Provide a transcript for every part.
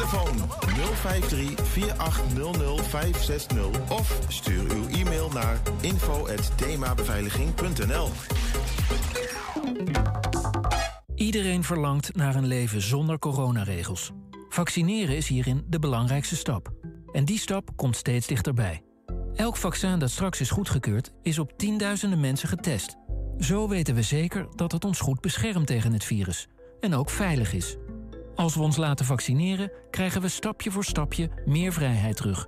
Telefoon 053 4800 560 of stuur uw e-mail naar info@themabeveiliging.nl. Iedereen verlangt naar een leven zonder coronaregels. Vaccineren is hierin de belangrijkste stap. En die stap komt steeds dichterbij. Elk vaccin dat straks is goedgekeurd, is op tienduizenden mensen getest. Zo weten we zeker dat het ons goed beschermt tegen het virus. En ook veilig is. Als we ons laten vaccineren, krijgen we stapje voor stapje meer vrijheid terug.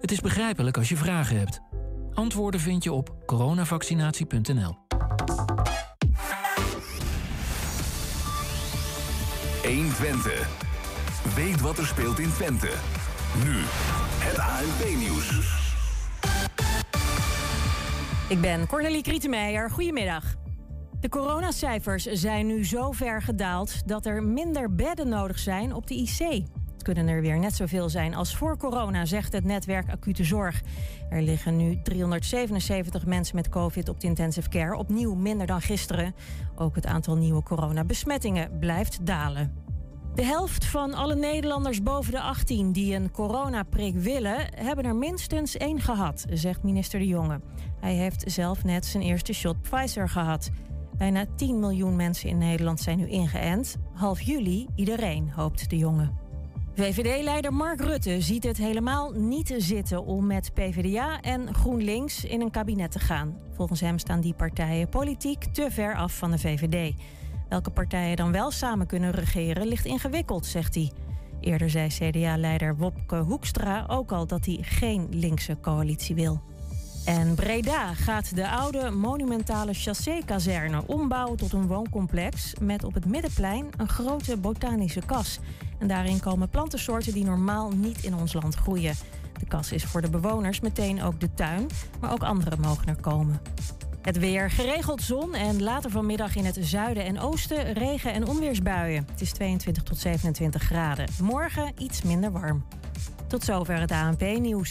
Het is begrijpelijk als je vragen hebt. Antwoorden vind je op coronavaccinatie.nl. 120. Weet wat er speelt in Twente. Nu, het ANP-nieuws. Ik ben Cornelie Krietenmeijer. Goedemiddag. De coronacijfers zijn nu zo ver gedaald dat er minder bedden nodig zijn op de IC. Het kunnen er weer net zoveel zijn als voor corona, zegt het netwerk Acute Zorg. Er liggen nu 377 mensen met COVID op de intensive care, opnieuw minder dan gisteren. Ook het aantal nieuwe coronabesmettingen blijft dalen. De helft van alle Nederlanders boven de 18 die een coronaprik willen, hebben er minstens één gehad, zegt minister De Jonge. Hij heeft zelf net zijn eerste shot Pfizer gehad. Bijna 10 miljoen mensen in Nederland zijn nu ingeënt. Half juli iedereen, hoopt De Jonge. VVD-leider Mark Rutte ziet het helemaal niet zitten om met PvdA en GroenLinks in een kabinet te gaan. Volgens hem staan die partijen politiek te ver af van de VVD. Welke partijen dan wel samen kunnen regeren ligt ingewikkeld, zegt hij. Eerder zei CDA-leider Wopke Hoekstra ook al dat hij geen linkse coalitie wil. En Breda gaat de oude monumentale chassé-kazerne ombouwen tot een wooncomplex met op het middenplein een grote botanische kas. En daarin komen plantensoorten die normaal niet in ons land groeien. De kas is voor de bewoners meteen ook de tuin, maar ook anderen mogen er komen. Het weer geregeld zon en later vanmiddag in het zuiden en oosten regen- en onweersbuien. Het is 22 tot 27 graden. Morgen iets minder warm. Tot zover het ANP-nieuws.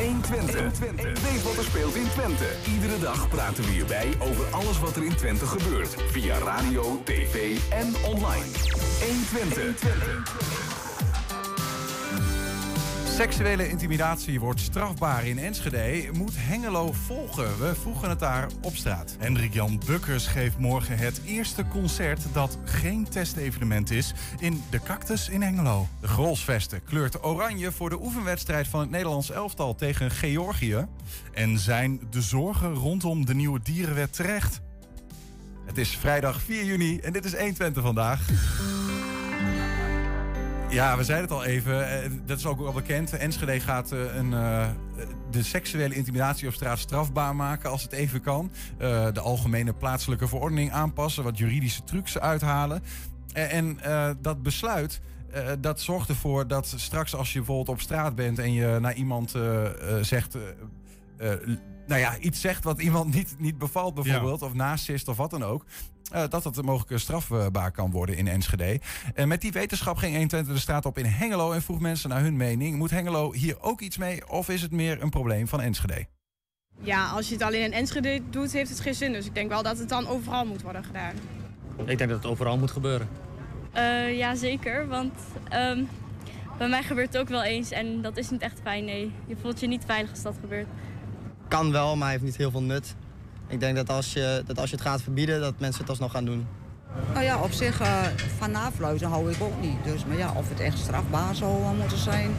120. Weet wat er speelt in Twente. Iedere dag praten we hierbij over alles wat er in Twente gebeurt. Via radio, tv en online. 120. Seksuele intimidatie wordt strafbaar in Enschede. Moet Hengelo volgen? We vroegen het daar op straat. Hendrik Jan Bukkers geeft morgen het eerste concert dat geen testevenement is in de Cactus in Hengelo. De Grolsvesten kleurt oranje voor de oefenwedstrijd van het Nederlands elftal tegen Georgië. En zijn de zorgen rondom de nieuwe dierenwet terecht? Het is vrijdag 4 juni en dit is 120 vandaag. Ja, we zeiden het al even. eh, Dat is ook wel bekend. Enschede gaat eh, een, eh, de seksuele intimidatie op straat strafbaar maken als het even kan. De algemene plaatselijke verordening aanpassen, wat juridische trucs uithalen. En dat besluit. dat zorgt ervoor dat straks als je bijvoorbeeld op straat bent en je naar iemand zegt. Eh, nou ja, iets zegt wat iemand niet, niet bevalt, bijvoorbeeld, of nasist of wat dan ook. eh, dat dat mogelijk strafbaar kan worden in Enschede. En met die wetenschap ging 120 de straat op in Hengelo en vroeg mensen naar hun mening. Moet Hengelo hier ook iets mee of is het meer een probleem van Enschede? Ja, als je het alleen in Enschede doet, heeft het geen zin. Dus ik denk wel dat het dan overal moet worden gedaan. Ik denk dat het overal moet gebeuren. Uh, ja, zeker. Want um, bij mij gebeurt het ook wel eens en dat is niet echt fijn. Nee, je voelt je niet veilig als dat gebeurt. Kan wel, maar heeft niet heel veel nut. Ik denk dat als je, dat als je het gaat verbieden, dat mensen het alsnog gaan doen. Nou ja, op zich, uh, van nafluiten hou ik ook niet. Dus, maar ja, of het echt strafbaar zou uh, moeten zijn,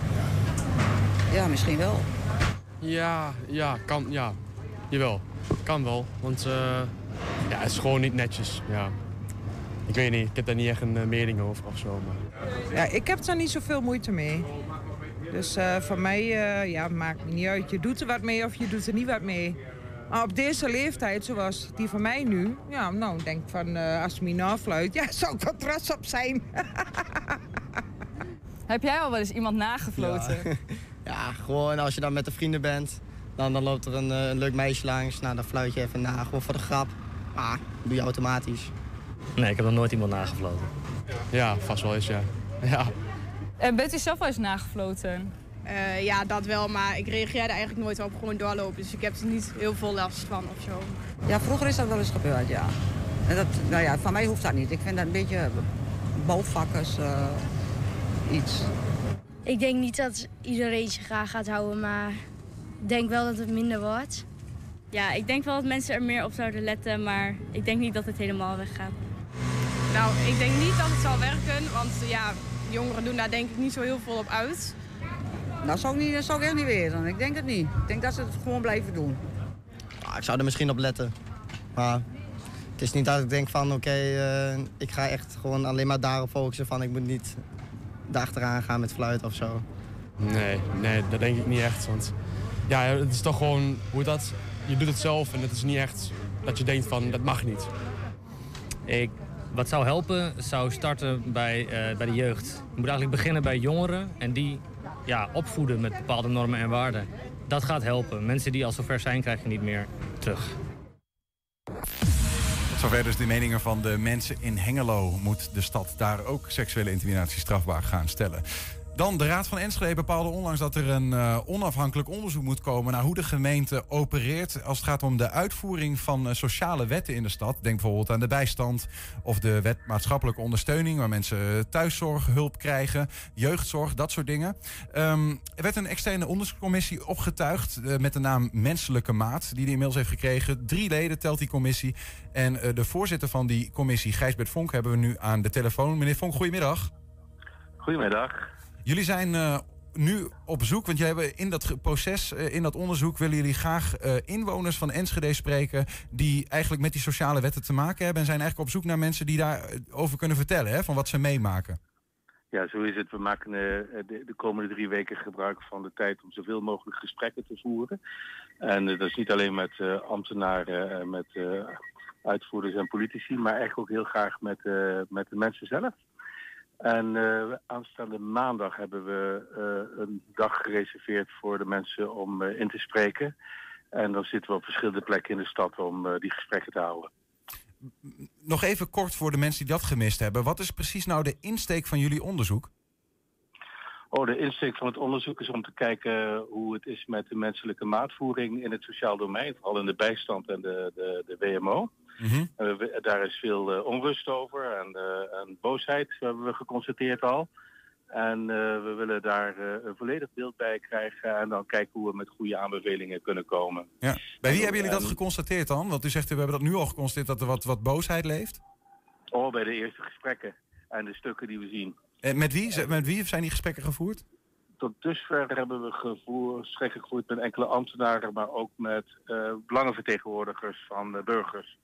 ja, misschien wel. Ja, ja, kan, ja. Jawel, kan wel. Want uh, ja, het is gewoon niet netjes, ja. Ik weet niet, ik heb daar niet echt een uh, mening over of zo. Maar... Ja, ik heb daar niet zoveel moeite mee. Dus uh, voor mij uh, ja, maakt het niet uit. Je doet er wat mee of je doet er niet wat mee. Maar op deze leeftijd, zoals die van mij nu... Ja, nou, ik denk van uh, als me nafluit, ja, zou ik wel trots op zijn. Heb jij al wel eens iemand nagefloten? Ja. Ja, gewoon als je dan met de vrienden bent, dan, dan loopt er een, eh, een leuk meisje langs. Nou, dan fluit je even na, gewoon voor de grap. Ah, dat doe je automatisch. Nee, ik heb nog nooit iemand nagefloten. Ja, vast wel eens, ja. Ja. En bent u zelf wel eens nagefloten? Eh, ja, dat wel, maar ik reageerde eigenlijk nooit op gewoon doorlopen. Dus ik heb er niet heel veel last van of zo. Ja, vroeger is dat wel eens gebeurd, ja. En dat, nou ja, van mij hoeft dat niet. Ik vind dat een beetje bouwvakkers eh, iets. Ik denk niet dat iedereen zich graag gaat houden, maar ik denk wel dat het minder wordt. Ja, ik denk wel dat mensen er meer op zouden letten, maar ik denk niet dat het helemaal weggaat. Nou, ik denk niet dat het zal werken, want ja, jongeren doen daar denk ik niet zo heel veel op uit. Nou, zou ik, niet, dat zou ik echt niet weten. Ik denk het niet. Ik denk dat ze het gewoon blijven doen. Ah, ik zou er misschien op letten. Maar het is niet dat ik denk van oké, eh, ik ga echt gewoon alleen maar daarop focussen van ik moet niet daarachteraan gaan met fluiten of zo. Nee, nee, dat denk ik niet echt. Want ja, het is toch gewoon, hoe dat, je doet het zelf en het is niet echt dat je denkt van dat mag niet. Ik, wat zou helpen, zou starten bij, eh, bij de jeugd. Je moet eigenlijk beginnen bij jongeren en die ja, opvoeden met bepaalde normen en waarden. Dat gaat helpen. Mensen die al zover zijn, krijg je niet meer terug. Zover dus de meningen van de mensen in Hengelo. Moet de stad daar ook seksuele intimidatie strafbaar gaan stellen? Dan, de Raad van Enschede bepaalde onlangs dat er een uh, onafhankelijk onderzoek moet komen naar hoe de gemeente opereert als het gaat om de uitvoering van uh, sociale wetten in de stad. Denk bijvoorbeeld aan de bijstand of de wet maatschappelijke ondersteuning, waar mensen thuiszorg, hulp krijgen, jeugdzorg, dat soort dingen. Um, er werd een externe onderzoekscommissie opgetuigd met de naam Menselijke Maat, die die inmiddels heeft gekregen. Drie leden telt die commissie. En de voorzitter van die commissie, Gijsbert Vonk, hebben we nu aan de telefoon. Meneer Vonk, goedemiddag. Goedemiddag. Jullie zijn uh, nu op zoek, want jij hebben in dat proces, uh, in dat onderzoek, willen jullie graag uh, inwoners van Enschede spreken. die eigenlijk met die sociale wetten te maken hebben. En zijn eigenlijk op zoek naar mensen die daarover kunnen vertellen, hè, van wat ze meemaken. Ja, zo is het. We maken de, de, komende drie weken gebruik van de tijd om zoveel mogelijk gesprekken te voeren. En dat is niet alleen met ambtenaren, met uitvoerders en politici, maar echt ook heel graag met, met de mensen zelf. En uh, aanstaande maandag hebben we uh, een dag gereserveerd voor de mensen om uh, in te spreken. En dan zitten we op verschillende plekken in de stad om die gesprekken te houden. Nog even kort voor de mensen die dat gemist hebben. Wat is precies nou de insteek van jullie onderzoek? Oh, de insteek van het onderzoek is om te kijken hoe het is met de menselijke maatvoering in het sociaal domein, vooral in de bijstand en de, de, de WMO. Mm daar is veel uh, onrust over en, uh, en, boosheid hebben we geconstateerd al. En uh, we willen daar een volledig beeld bij krijgen en dan kijken hoe we met goede aanbevelingen kunnen komen. Ja. Bij wie hebben jullie dat geconstateerd dan? Want u zegt we hebben dat nu al geconstateerd dat er wat, wat boosheid leeft. Oh, bij de eerste gesprekken en de stukken die we zien. En met wie, met wie zijn die gesprekken gevoerd? Tot dusver hebben we gevoerd, gesprekken gevoerd met enkele ambtenaren, maar ook met belangenvertegenwoordigers van burgers.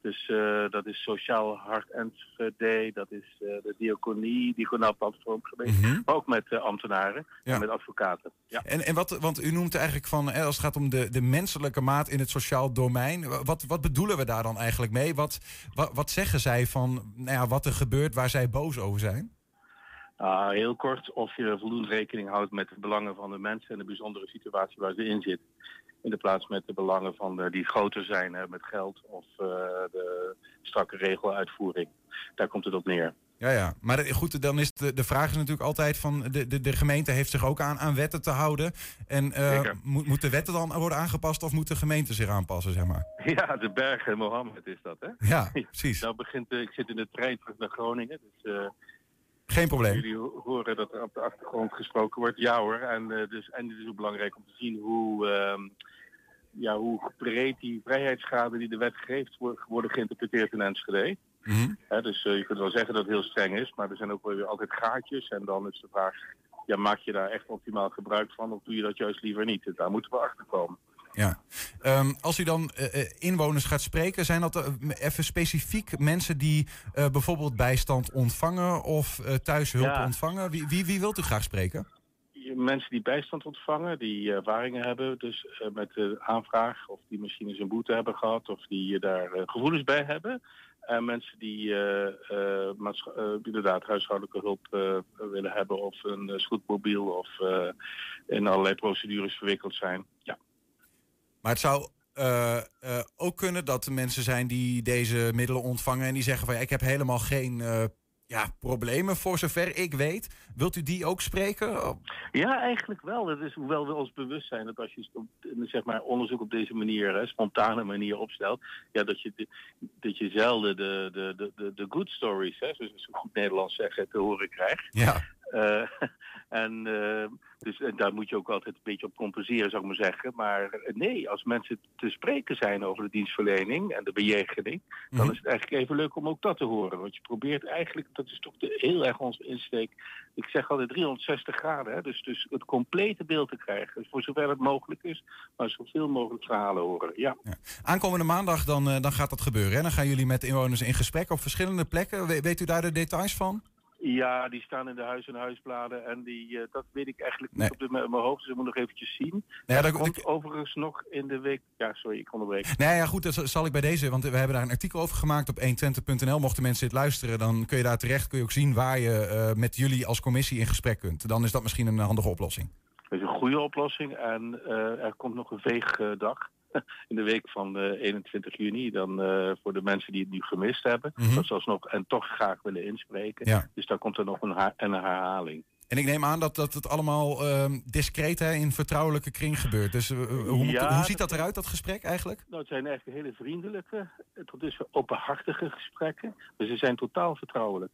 Dus uh, dat is Sociaal Hart Enschede, dat is uh, de Diaconie, Diagonaal Platform geweest. Mm -hmm. Maar ook met uh, ambtenaren ja. en met advocaten. Ja. En, en wat, want u noemt eigenlijk van, als het gaat om de, de menselijke maat in het sociaal domein. Wat, wat bedoelen we daar dan eigenlijk mee? Wat, wat, wat zeggen zij van nou ja, wat er gebeurt waar zij boos over zijn? Uh, heel kort, of je voldoende rekening houdt met de belangen van de mensen en de bijzondere situatie waar ze in zitten. In de plaats met de belangen van de, die groter zijn hè, met geld of uh, de strakke regeluitvoering. Daar komt het op neer. Ja, ja. Maar goed, dan is de, de vraag is natuurlijk altijd van de, de, de gemeente heeft zich ook aan, aan wetten te houden. En uh, moet, moeten wetten dan worden aangepast of moet de gemeente zich aanpassen, zeg maar? Ja, de bergen Mohammed is dat, hè? Ja, precies. nou begint, ik zit in de trein terug naar Groningen, dus... Uh, geen probleem. Jullie horen dat er op de achtergrond gesproken wordt. Ja hoor. En, uh, dus, en het is ook belangrijk om te zien hoe, uh, ja, hoe breed die vrijheidsgraden die de wet geeft worden geïnterpreteerd in Enschede. Mm -hmm. He, dus uh, je kunt wel zeggen dat het heel streng is, maar er zijn ook wel weer altijd gaatjes. En dan is de vraag, ja, maak je daar echt optimaal gebruik van of doe je dat juist liever niet? En daar moeten we achter komen. Ja. Um, als u dan uh, inwoners gaat spreken, zijn dat uh, even specifiek mensen die uh, bijvoorbeeld bijstand ontvangen of thuishulp ja. ontvangen? Wie, wie, wie, wilt u graag spreken? Mensen die bijstand ontvangen, die ervaringen hebben dus met de aanvraag, of die misschien eens een boete hebben gehad, of die daar gevoelens bij hebben. En mensen die eh, eh, eh, inderdaad huishoudelijke hulp eh, willen hebben of een scootmobiel of eh, in allerlei procedures verwikkeld zijn. Maar het zou eh, eh, ook kunnen dat er mensen zijn die deze middelen ontvangen en die zeggen van ja, ik heb helemaal geen eh, ja, problemen voor zover ik weet. Wilt u die ook spreken? Oh, Ja, eigenlijk wel. Dat is hoewel we ons bewust zijn dat als je zeg maar, onderzoek op deze manier, hè, spontane manier opstelt, ja, dat je, dat je zelden de, de, de, de, de good stories, hè, zoals we goed Nederlands zeggen, te horen krijgt. Ja. Eh, en, eh, dus, en daar moet je ook altijd een beetje op compenseren, zou ik maar zeggen. Maar eh, nee, als mensen te spreken zijn over de dienstverlening en de bejegening, dan Mhm. is het eigenlijk even leuk om ook dat te horen. Want je probeert eigenlijk, dat is toch de, heel erg onze insteek, ik zeg altijd 360 graden, hè, dus, dus het complete beeld te krijgen. Voor zover het mogelijk is, maar zoveel mogelijk verhalen horen. Ja. Aankomende maandag dan, dan gaat dat gebeuren. Hè? Dan gaan jullie met inwoners in gesprek op verschillende plekken. We- weet u daar de details van? Ja, die staan in de huis- en huisbladen. En die, eh, dat weet ik eigenlijk niet op de, mijn hoofd. Dus ik moet nog eventjes zien. Ja, dat- komt overigens nog in de week... Ja, sorry, ik onderbreek. Nee, ja, goed, dat zal ik bij deze, want we hebben daar een artikel over gemaakt op 120.nl. Mochten mensen dit luisteren, dan kun je daar terecht, kun je ook zien waar je eh, met jullie als commissie in gesprek kunt. Dan is dat misschien een handige oplossing. Dat is een goede oplossing. En eh, er komt nog een veegdag in de week van eh, 21 juni. Dan eh, voor de mensen die het nu gemist hebben. Mhm. Dat ze alsnog en toch graag willen inspreken. Ja. Dus daar komt er nog een, ha- een herhaling. En ik neem aan dat, dat het allemaal ehm, discreet hè, in vertrouwelijke kring gebeurt. Dus eh, hoe, Ja, hoe ziet dat- eruit, dat gesprek eigenlijk? Nou, het zijn eigenlijk hele vriendelijke, eh, tot dusver openhartige gesprekken. Dus ze zijn totaal vertrouwelijk.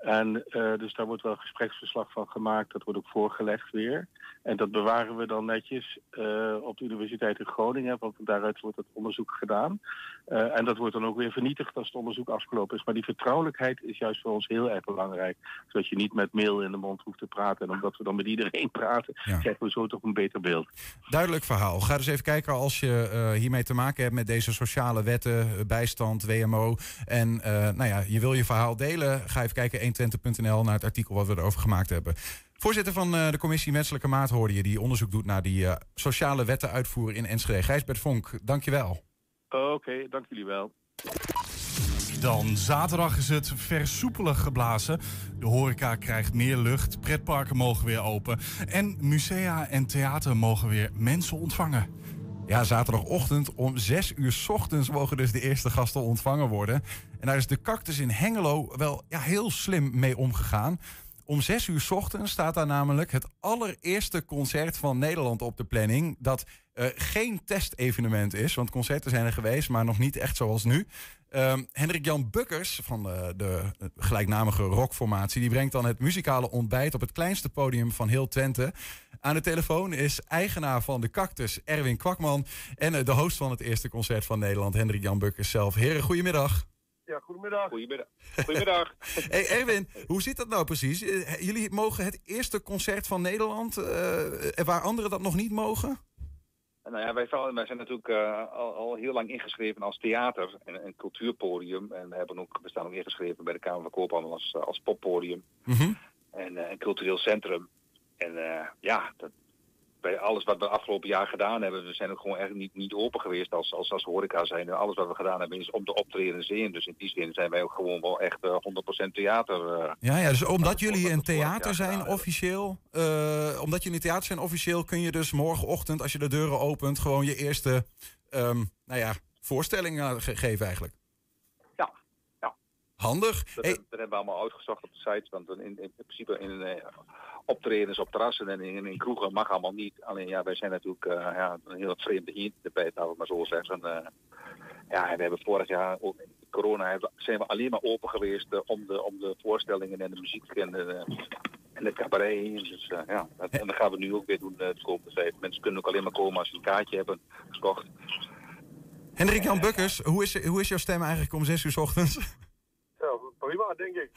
En eh, dus daar wordt wel gespreksverslag van gemaakt. Dat wordt ook voorgelegd weer. En dat bewaren we dan netjes eh, op de Universiteit in Groningen. Want daaruit wordt het onderzoek gedaan. Eh, en dat wordt dan ook weer vernietigd als het onderzoek afgelopen is. Maar die vertrouwelijkheid is juist voor ons heel erg belangrijk. Zodat je niet met mail in de mond hoeft te praten. En omdat we dan met iedereen praten, krijgen we zo toch een beter beeld. Duidelijk verhaal. Ga dus even kijken als je hiermee te maken hebt met deze sociale wetten, bijstand, WMO. En nou ja, je wil je verhaal delen. Ga even kijken 120.nl naar het artikel wat we erover gemaakt hebben. Voorzitter van eh, de commissie Menselijke Maat hoorde je, die onderzoek doet naar die eh, sociale wetten uitvoeren in Enschede. Gijsbert Vonk, dankjewel. Oké, dank jullie wel. Dan zaterdag is het versoepelig geblazen. De horeca krijgt meer lucht, pretparken mogen weer open. En musea en theater mogen weer mensen ontvangen. Ja, zaterdagochtend om 6 uur 's ochtends mogen dus de eerste gasten ontvangen worden. En daar is de cactus in Hengelo wel ja, heel slim mee omgegaan. Om 6 uur 's ochtends staat daar namelijk het allereerste concert van Nederland op de planning. Dat eh, geen testevenement is, want concerten zijn er geweest, maar nog niet echt zoals nu. Ehm, Hendrik Jan Bukkers van de, de gelijknamige rockformatie, die brengt dan het muzikale ontbijt op het kleinste podium van heel Twente. Aan de telefoon is eigenaar van de Cactus, Erwin Kwakman. En eh, de host van het eerste concert van Nederland, Hendrik Jan Bukkers zelf. Heren, goedemiddag. Ja, goedemiddag. Goedemiddag. Goedemiddag. Hey Erwin, hoe zit dat nou precies? Eh, Jullie mogen het eerste concert van Nederland, eh, waar anderen dat nog niet mogen? Nou ja, wij, wij zijn natuurlijk eh, al, al heel lang ingeschreven als theater en een cultuurpodium. En we, hebben ook, we staan ook ingeschreven bij de Kamer van Koophandel als, eh, als poppodium en eh, een cultureel centrum. En ja, dat, bij alles wat we afgelopen jaar gedaan hebben, we zijn ook gewoon echt niet, niet open geweest als, als, als horeca zijn. En alles wat we gedaan hebben is om de optredens heen. Dus in die zin zijn wij ook gewoon wel echt eh, 100% theater. eh. Ja, ja, dus omdat jullie een theater zijn officieel, eh, omdat jullie een theater zijn officieel, kun je dus morgenochtend als je de deuren opent gewoon je eerste, ehm, nou ja, voorstelling eh, ge- geven eigenlijk. Ja, ja. Handig. Dat, Hey, dat hebben we allemaal uitgezocht op de site. Want in, in principe in eh, optredens op terrassen en in, kroegen mag allemaal niet. Alleen ja, wij zijn natuurlijk eh, ja, een heel vreemde eend erbij, laten we maar zo zeggen. Eh, ja, en we hebben vorig jaar, ook in corona, zijn we alleen maar open geweest eh, om, de, om de voorstellingen en de muziek en de, en cabaret. Dus ja, dat, en dat gaan we nu ook weer doen de komende tijd. Mensen kunnen ook alleen maar komen als ze een kaartje hebben gekocht. Hendrik Jan Bukkers, hoe is, hoe is jouw stem eigenlijk om zes uur 's ochtends? Prima, denk ik.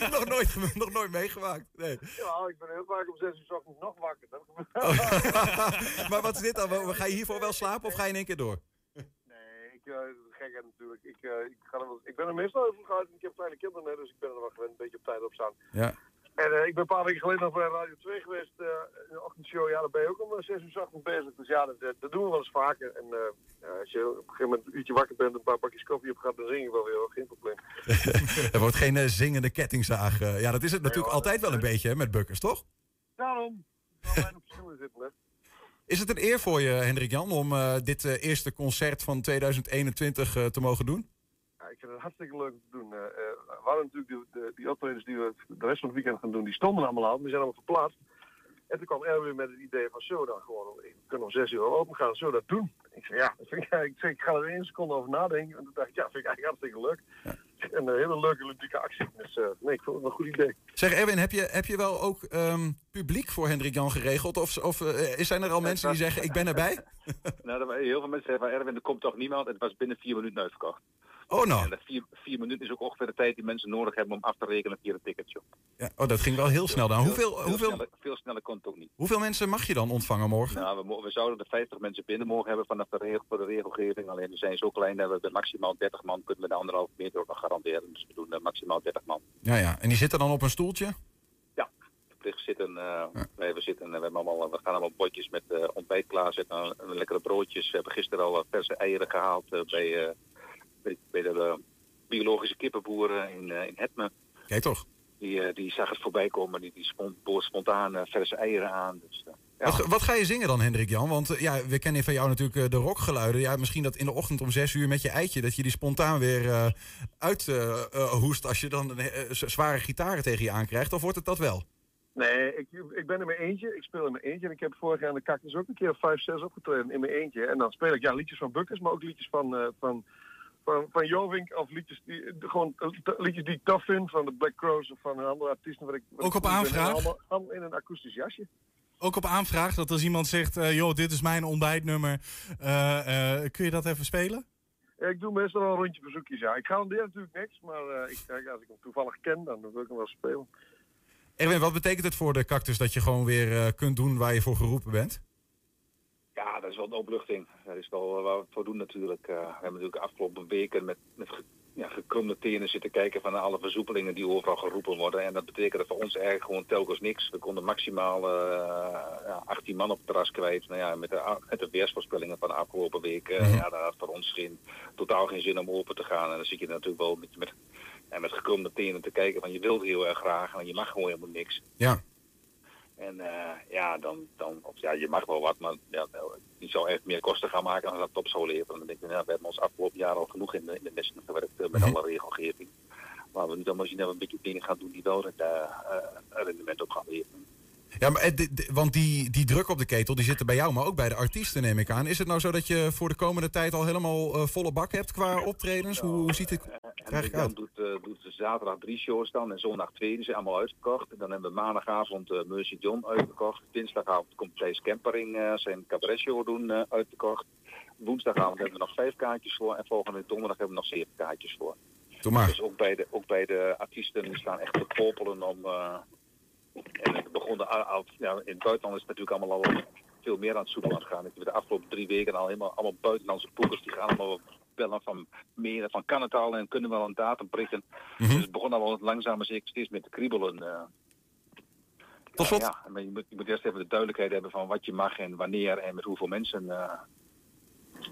Nog, nooit, nog nooit meegemaakt. Nee. Ja, ik ben heel vaak om 6 uur 's ochtends nog wakker. Dat maar wat is dit dan? Ga je hiervoor wel slapen of ga je in één keer door? Nee, ik, eh, dat is gek natuurlijk. Ik, eh, ik, ga er wel, ik ben er meestal even uit. Ik heb kleine kinderen, dus ik ben er wel gewend een beetje op tijd op staan. Ja. En eh, ik ben een paar weken geleden nog bij Radio 2 geweest, eh, in de ochtendshow. Ja, daar ben je ook om 6 uur 's ochtends bezig. Dus ja, dat, dat doen we wel eens vaker. En eh, als je op een gegeven moment een uurtje wakker bent en een paar bakjes koffie op gaat, dan zing je wel weer, hoor. geen probleem. er wordt geen eh, zingende kettingzaag. eh. ja, dat is het natuurlijk altijd wel een beetje hè, met Bukkers, toch? Daarom, zitten. Is het een eer voor je, Hendrik Jan, om eh, dit eh, eerste concert van 2021 eh, te mogen doen? Ja, ik vind het hartstikke leuk om te doen. We hadden natuurlijk de, de, die optredens die we de rest van het weekend gaan doen, die stonden allemaal al. Die zijn allemaal verplaatst. En toen kwam Erwin met het idee van, zo dan gewoon, we kunnen om zes uur open gaan, zo dat doen. Ik zei, ja, dat vind ik, ik, zei, ik ga er één seconde over nadenken. En toen dacht ik, ja, vind ik eigenlijk hartstikke leuk. En een hele leuke, ludieke actie. Dus eh, nee, ik vond het wel een goed idee. Zeg Erwin, heb je, heb je wel ook ehm, publiek voor Hendrik Jan geregeld? Of, of eh, zijn er al mensen die zeggen, ik ben erbij? Nou, er heel veel mensen zeggen van Erwin, er komt toch niemand. En het was binnen vier minuten uitverkocht. Oh nou. En vier, vier minuten is ook ongeveer de tijd die mensen nodig hebben om af te rekenen via een ticketje. Ja, oh, dat ging wel heel snel dan. Hoeveel, Veel, hoeveel, sneller, veel sneller kon het ook niet. hoeveel mensen mag je dan ontvangen morgen? Nou, we, we zouden er 50 mensen binnen mogen hebben vanaf de regel, voor de regelgeving. Alleen we zijn zo klein dat we maximaal 30 man kunnen we de anderhalve meter ook nog garanderen. Dus we doen eh, maximaal 30 man. Ja, ja. En die zitten dan op een stoeltje? Verplicht zitten, eh, nee, we, zitten, eh, we, hebben allemaal, we gaan allemaal bordjes met eh, ontbijt klaarzetten, eh, lekkere broodjes. We hebben gisteren al eh, verse eieren gehaald eh, bij, eh, bij, bij de eh, biologische kippenboeren in, eh in Hetme. Kijk toch. Die, eh, die zag het voorbij komen, die, die boort spontaan verse eieren aan. Dus, ja. Wat, wat ga je zingen dan, Hendrik Jan? Want ja, we kennen van jou natuurlijk de rockgeluiden. Ja, misschien dat in de ochtend om zes uur met je eitje... dat je die spontaan weer eh, uit eh, eh, hoest als je dan een, zware gitaren tegen je aankrijgt. Of wordt het dat wel? Nee, ik, ik ben in mijn eentje. Ik speel in mijn eentje. En ik heb vorig jaar in de Cactus ook een keer of vijf, zes opgetreden in mijn eentje. En dan speel ik ja, liedjes van Bukkers, maar ook liedjes van, eh van, van, van Jovink. Of liedjes die, gewoon liedjes die ik tof vind, van de Black Crows of van een andere artiesten. Wat ik, wat Ook op aanvraag? Allemaal, allemaal in een akoestisch jasje. Ook op aanvraag dat als iemand zegt, eh, joh, dit is mijn ontbijtnummer, eh, eh, kun je dat even spelen? Ik doe meestal wel een rondje verzoekjes, ja. Ik garandeer natuurlijk niks, maar ik, als ik hem toevallig ken, dan wil ik hem wel spelen. Erwin, wat betekent het voor de cactus dat je gewoon weer kunt doen waar je voor geroepen bent? Ja, dat is wel een opluchting. Dat is wel eh, waar we het voor doen natuurlijk. Eh, we hebben natuurlijk de afgelopen weken met, met ja, gekromde tenen zitten kijken van alle versoepelingen die overal geroepen worden. En dat betekende voor ons eigenlijk gewoon telkens niks. We konden maximaal eh, ja, 18 man op het terras kwijt. Nou ja, met, de, met de weersvoorspellingen van de afgelopen week, eh, ja, dat had voor ons geen, totaal geen zin om open te gaan. En dan zit je natuurlijk wel met, met, ja, met gekromde tenen te kijken van je wilt heel erg graag en je mag gewoon helemaal niks. Ja. En eh, ja, dan, dan of, ja, je mag wel wat, maar ja, nou, die zou echt meer kosten gaan maken dan dat op zou leveren. Dan denk ik, ja, we hebben ons afgelopen jaar al genoeg in de, in de messen gewerkt eh, met alle regelgeving. Maar we dan we een beetje dingen gaan doen die wel het eh, rendement op gaan leveren. Ja, maar, want die, die druk op de ketel die zit er bij jou, maar ook bij de artiesten neem ik aan. Is het nou zo dat je voor de komende tijd al helemaal volle bak hebt qua optredens? Hoe, hoe ziet het uit? doet, eh, doet ze zaterdag drie shows dan en zondag twee. Die zijn allemaal uitverkocht. En dan hebben we maandagavond eh Mercy John uitverkocht. Dinsdagavond komt Thijs Kempering eh, zijn cabaretshow doen eh, uitverkocht. Woensdagavond hebben we nog vijf kaartjes voor. En volgende donderdag hebben we nog zeven kaartjes voor. Maar. Dus ook bij de, ook bij de artiesten die staan echt te popelen om... eh, en het begon de, al- ja, in het buitenland is het natuurlijk allemaal al veel meer aan het zoeken aan het gaan. Ik heb de afgelopen drie weken al helemaal allemaal buitenlandse boekers die gaan allemaal bellen van meer van kan het al en kunnen we al een datum prikken. Mhm. Dus het begon al wel langzaam maar zeker steeds meer te kriebelen. eh. Tot slot. Ja, maar je moet, je moet eerst even de duidelijkheid hebben van wat je mag en wanneer en met hoeveel mensen. eh.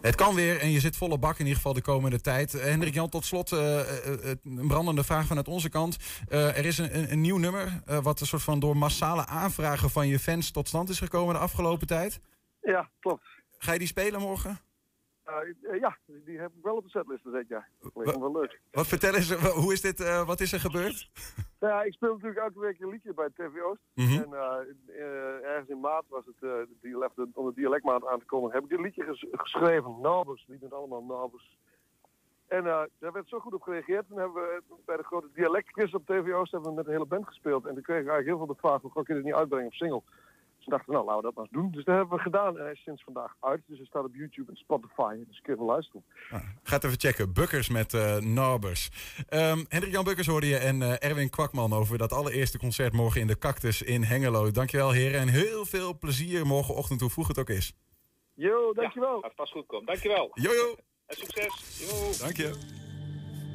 Het kan weer en je zit volle bak in ieder geval de komende tijd. Eh, Hendrik Jan, tot slot een brandende vraag vanuit onze kant. Eh, er is een, een, nieuw nummer eh, wat een soort van door massale aanvragen van je fans tot stand is gekomen de afgelopen tijd. Ja, klopt. Ga je die spelen morgen? Eh, eh, ja, die heb ik wel op de setlist gezet, ja. Dat lijkt wel leuk. Wat vertel eens, hoe is dit, eh, wat is er gebeurd? Nou ja, ik speel natuurlijk elke week een liedje bij TV Oost. Mhm. En eh, ergens in maart was het, die om de dialectmaand aan te komen, heb ik dit liedje ges- geschreven. Nabers, die doen allemaal Nabers. En daar werd zo goed op gereageerd. Toen hebben we bij de grote dialectquiz op TV Oost hebben we met de hele band gespeeld. En toen kregen we eigenlijk heel veel de vraag, hoe kun je dit niet uitbrengen op single? Dus we dachten, nou laten we dat maar eens doen. Dus dat hebben we gedaan en hij is sinds vandaag uit. Dus hij staat op YouTube en Spotify. Dus kun je even luisteren. Ga het even checken. Bukkers met eh Norbers. Ehm, Hendrik Jan Bukkers hoorde je en eh, Erwin Kwakman over dat allereerste concert morgen in de Cactus in Hengelo. Dankjewel heren en heel veel plezier morgenochtend, hoe vroeg het ook is. Yo, dankjewel. Gaat vast goed komen. Dankjewel. Jojo. En succes. Yo. Dank je.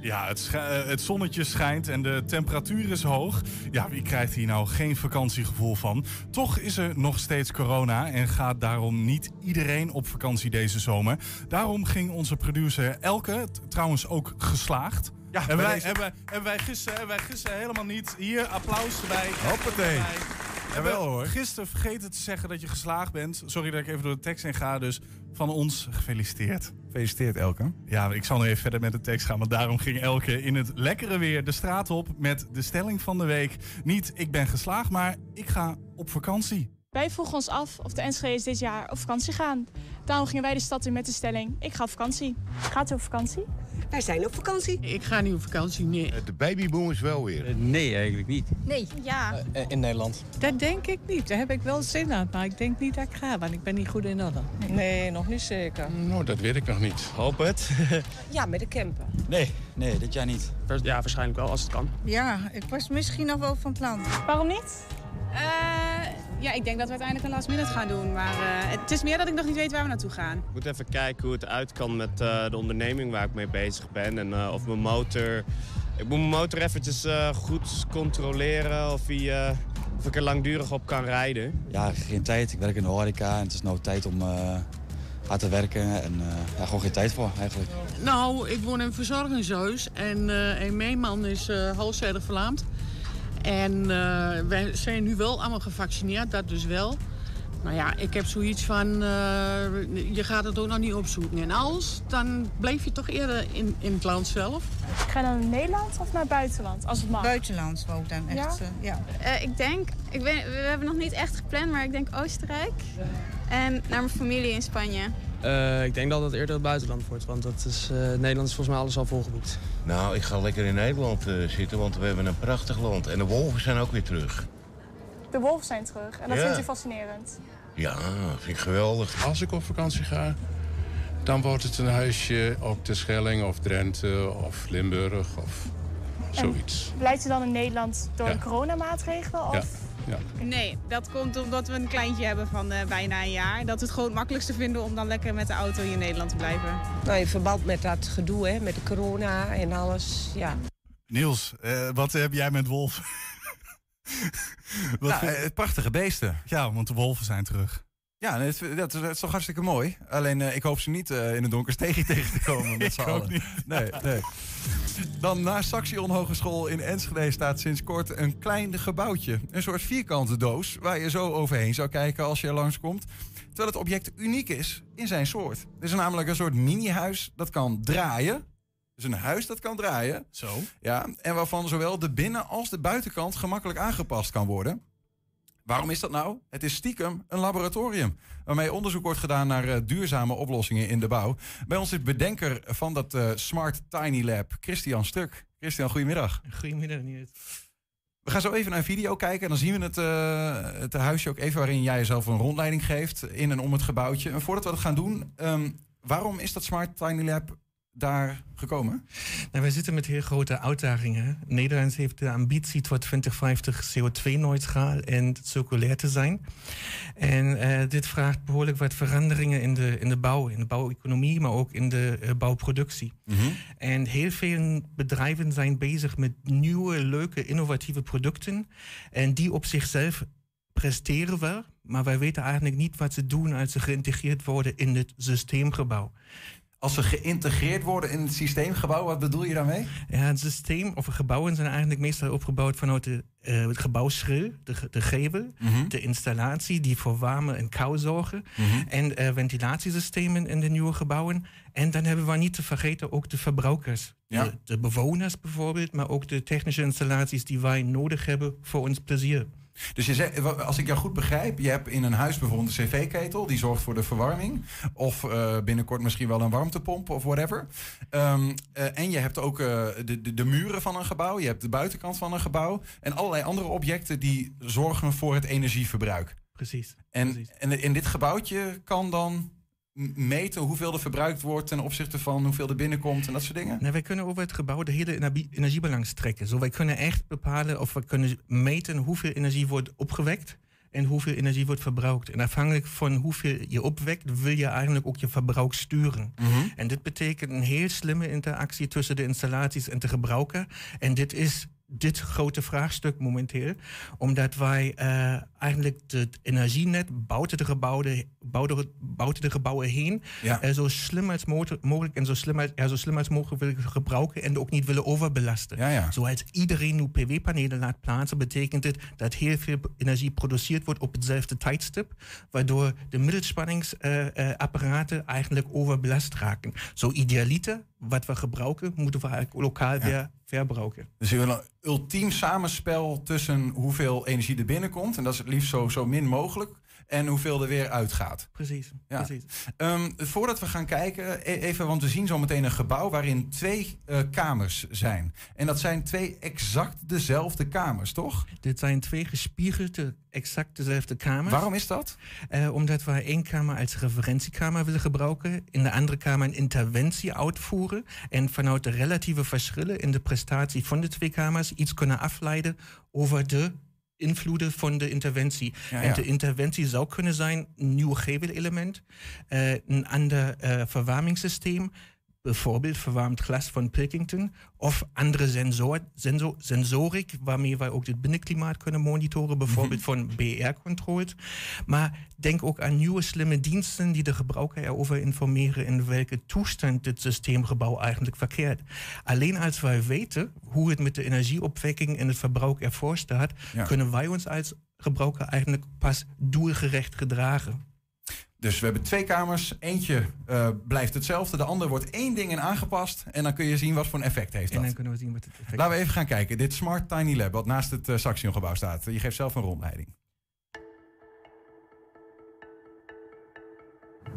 Ja, het, eh, het zonnetje schijnt en de temperatuur is hoog. Ja, wie krijgt hier nou geen vakantiegevoel van? Toch is er nog steeds corona en gaat daarom niet iedereen op vakantie deze zomer. Daarom ging onze producer Elke, trouwens ook geslaagd. Ja, en wij, deze- en, wij, en wij gissen, en wij gissen helemaal niet. Hier, applaus erbij. Hoppatee. Jawel, we hoor. Gisteren vergeten te zeggen dat je geslaagd bent. Sorry dat ik even door de tekst heen ga. Dus van ons gefeliciteerd. Gefeliciteerd, Elke. Ja, ik zal nu even verder met de tekst gaan. Want daarom ging Elke in het lekkere weer de straat op met de stelling van de week. Niet ik ben geslaagd, maar ik ga op vakantie. Wij vroegen ons af of de Enschede's dit jaar op vakantie gaan. Daarom gingen wij de stad in met de stelling, ik ga op vakantie. Gaat u op vakantie? Wij zijn op vakantie. Ik ga niet op vakantie, nee. De babyboom is wel weer. Nee, eigenlijk niet. Nee. Ja. in Nederland. Dat denk ik niet. Daar heb ik wel zin aan. Maar ik denk niet dat ik ga, want ik ben niet goed in orde. Nee, nog niet zeker. Nou, dat weet ik nog niet. Hoop het. Ja, met de camper. nee, nee, dit jaar niet. Ja, waarschijnlijk wel als het kan. Ja, ik was misschien nog wel van plan. Waarom niet? Ja, ik denk dat we uiteindelijk een last minute gaan doen. Maar eh, het is meer dat ik nog niet weet waar we naartoe gaan. Ik moet even kijken hoe het uit kan met eh, de onderneming waar ik mee bezig ben. En eh, of mijn motor... Ik moet mijn motor eventjes eh, goed controleren of, hij, eh, of ik er langdurig op kan rijden. Ja, geen tijd. Ik werk in de horeca en het is nou tijd om eh, hard te werken. En eh, ja, gewoon geen tijd voor eigenlijk. Nou, ik woon in een verzorgingshuis en, eh en mijn man is eh halfzijdig verlaamd. En eh, wij zijn nu wel allemaal gevaccineerd, dat dus wel. Nou ja, ik heb zoiets van, eh, je gaat het ook nog niet opzoeken. En als, dan blijf je toch eerder in, in het land zelf. Ga je dan naar Nederland of naar het buitenland, als het mag? Buitenland wou ik dan echt, Ja? eh, ja. Eh, ik denk, ik weet, we hebben nog niet echt gepland, maar ik denk Oostenrijk. En naar mijn familie in Spanje. Eh, ik denk dat het eerder het buitenland wordt, want dat is, eh, Nederland is volgens mij alles al volgeboekt. Nou, ik ga lekker in Nederland eh, zitten, want we hebben een prachtig land. En de wolven zijn ook weer terug. De wolven zijn terug en dat Ja. vindt u fascinerend. Ja, vind ik geweldig. Als ik op vakantie ga, dan wordt het een huisje op de Schelling of Drenthe of Limburg of zoiets. Blijft u dan in Nederland door Ja. de coronamaatregelen? Of? Ja, ja. Nee, dat komt omdat we een kleintje hebben van eh, bijna een jaar. Dat we het gewoon het makkelijkste vinden om dan lekker met de auto hier in Nederland te blijven. Nou, in verband met dat gedoe, hè, met de corona en alles, ja. Niels, eh, wat heb jij met wolven? wat Nou, vind- eh, prachtige beesten. Ja, want de wolven zijn terug. Ja, dat is, dat is, toch hartstikke mooi. Alleen eh, ik hoop ze niet eh, in het donker tegen tegen te komen met z'n Ik ook allen. niet. Nee, nee. Dan naast Saxion Hogeschool in Enschede staat sinds kort een klein gebouwtje. Een soort vierkante doos waar je zo overheen zou kijken als je er langskomt. Terwijl het object uniek is in zijn soort. Het is namelijk een soort mini-huis dat kan draaien. Dus een huis dat kan draaien. Zo. Ja, en waarvan zowel de binnen- als de buitenkant gemakkelijk aangepast kan worden. Waarom is dat nou? Het is stiekem een laboratorium. Waarmee onderzoek wordt gedaan naar eh, duurzame oplossingen in de bouw. Bij ons is bedenker van dat eh, Smart Tiny Lab, Christian Stuk. Christian, goedemiddag. Goedemiddag, Niert. We gaan zo even naar een video kijken. En dan zien we het, eh, het huisje ook even waarin jij jezelf een rondleiding geeft. In en om het gebouwtje. En voordat we dat gaan doen, ehm, waarom is dat Smart Tiny Lab daar gekomen? Nou, wij zitten met heel grote uitdagingen. Nederland heeft de ambitie tot 2050 CO2-neutraal en circulair te zijn. En eh, dit vraagt behoorlijk wat veranderingen in de, in de bouw, in de bouweconomie, maar ook in de eh, bouwproductie. En heel veel bedrijven zijn bezig met nieuwe, leuke, innovatieve producten. En die op zichzelf presteren wel, maar wij weten eigenlijk niet wat ze doen als ze geïntegreerd worden in het systeemgebouw. Als ze geïntegreerd worden in het systeemgebouw, wat bedoel je daarmee? Ja, het systeem of gebouwen zijn eigenlijk meestal opgebouwd vanuit de, eh, het gebouwschil, de, de gevel, Mhm. de installatie die voor warme en kou zorgen Mhm. en eh, ventilatiesystemen in de nieuwe gebouwen. En dan hebben we niet te vergeten ook de verbruikers. Ja. De, de bewoners bijvoorbeeld, maar ook de technische installaties die wij nodig hebben voor ons plezier. Dus je zegt, als ik jou goed begrijp, je hebt in een huis bijvoorbeeld een cv-ketel, die zorgt voor de verwarming. Of eh, binnenkort misschien wel een warmtepomp of whatever. Ehm, eh, en je hebt ook eh, de, de, de muren van een gebouw, je hebt de buitenkant van een gebouw. En allerlei andere objecten die zorgen voor het energieverbruik. Precies. En, en in dit gebouwtje kan dan meten hoeveel er verbruikt wordt ten opzichte van hoeveel er binnenkomt en dat soort dingen? Nou, wij kunnen over het gebouw de hele energie- energiebalans trekken. Zo, wij kunnen echt bepalen of we kunnen meten hoeveel energie wordt opgewekt en hoeveel energie wordt verbruikt. En afhankelijk van hoeveel je opwekt, wil je eigenlijk ook je verbruik sturen. En dit betekent een heel slimme interactie tussen de installaties en de gebruiker. En dit is dit grote vraagstuk momenteel. Omdat wij uh, eigenlijk het energienet buiten de gebouwen, buiten, de gebouwen heen Ja. uh, zo slim als mogelijk en zo slim als, ja, zo slim als mogelijk willen gebruiken en ook niet willen overbelasten. Ja, ja. Zoals iedereen nu PV-panelen laat plaatsen, betekent dit dat heel veel energie geproduceerd wordt op hetzelfde tijdstip, waardoor de middelspanningsapparaten eigenlijk overbelast raken. Zo idealiter, wat we gebruiken, moeten we eigenlijk lokaal weer verbruiken. Dus je wil een ultiem samenspel tussen hoeveel energie er binnenkomt, en dat is het liefst zo, zo min mogelijk, en hoeveel er weer uitgaat. Precies. Ja. precies. Ehm, voordat we gaan kijken, e- even, want we zien zo meteen een gebouw waarin twee eh, kamers zijn. En dat zijn twee exact dezelfde kamers, toch? Dit zijn twee gespiegelde, exact dezelfde kamers. Waarom is dat? Eh, omdat wij één kamer als referentiekamer willen gebruiken, in de andere kamer een interventie uitvoeren en vanuit de relatieve verschillen in de prestatie van de twee kamers iets kunnen afleiden over de invloeden van de interventie. Ja, En ja. de interventie zou kunnen zijn een nieuw gevelelement, eh, een ander eh, verwarmingssysteem, bijvoorbeeld verwarmd glas van Pilkington, of andere sensor, sensor, sensorik, waarmee wij ook het binnenklimaat kunnen monitoren, bijvoorbeeld van BR-controls. Maar denk ook aan nieuwe slimme diensten die de gebruiker erover informeren in welke toestand dit systeemgebouw eigenlijk verkeert. Alleen als wij weten hoe het met de energieopwekking en het verbruik ervoor staat, Ja. kunnen wij ons als gebruiker eigenlijk pas doelgerecht gedragen. Dus we hebben twee kamers. Eentje eh, blijft hetzelfde. De andere wordt één ding in aangepast. En dan kun je zien wat voor een effect heeft En dat. dan kunnen we zien wat het effect Laten we even gaan kijken. Dit Smart Tiny Lab, wat naast het uh, Saxion-gebouw staat. Je geeft zelf een rondleiding.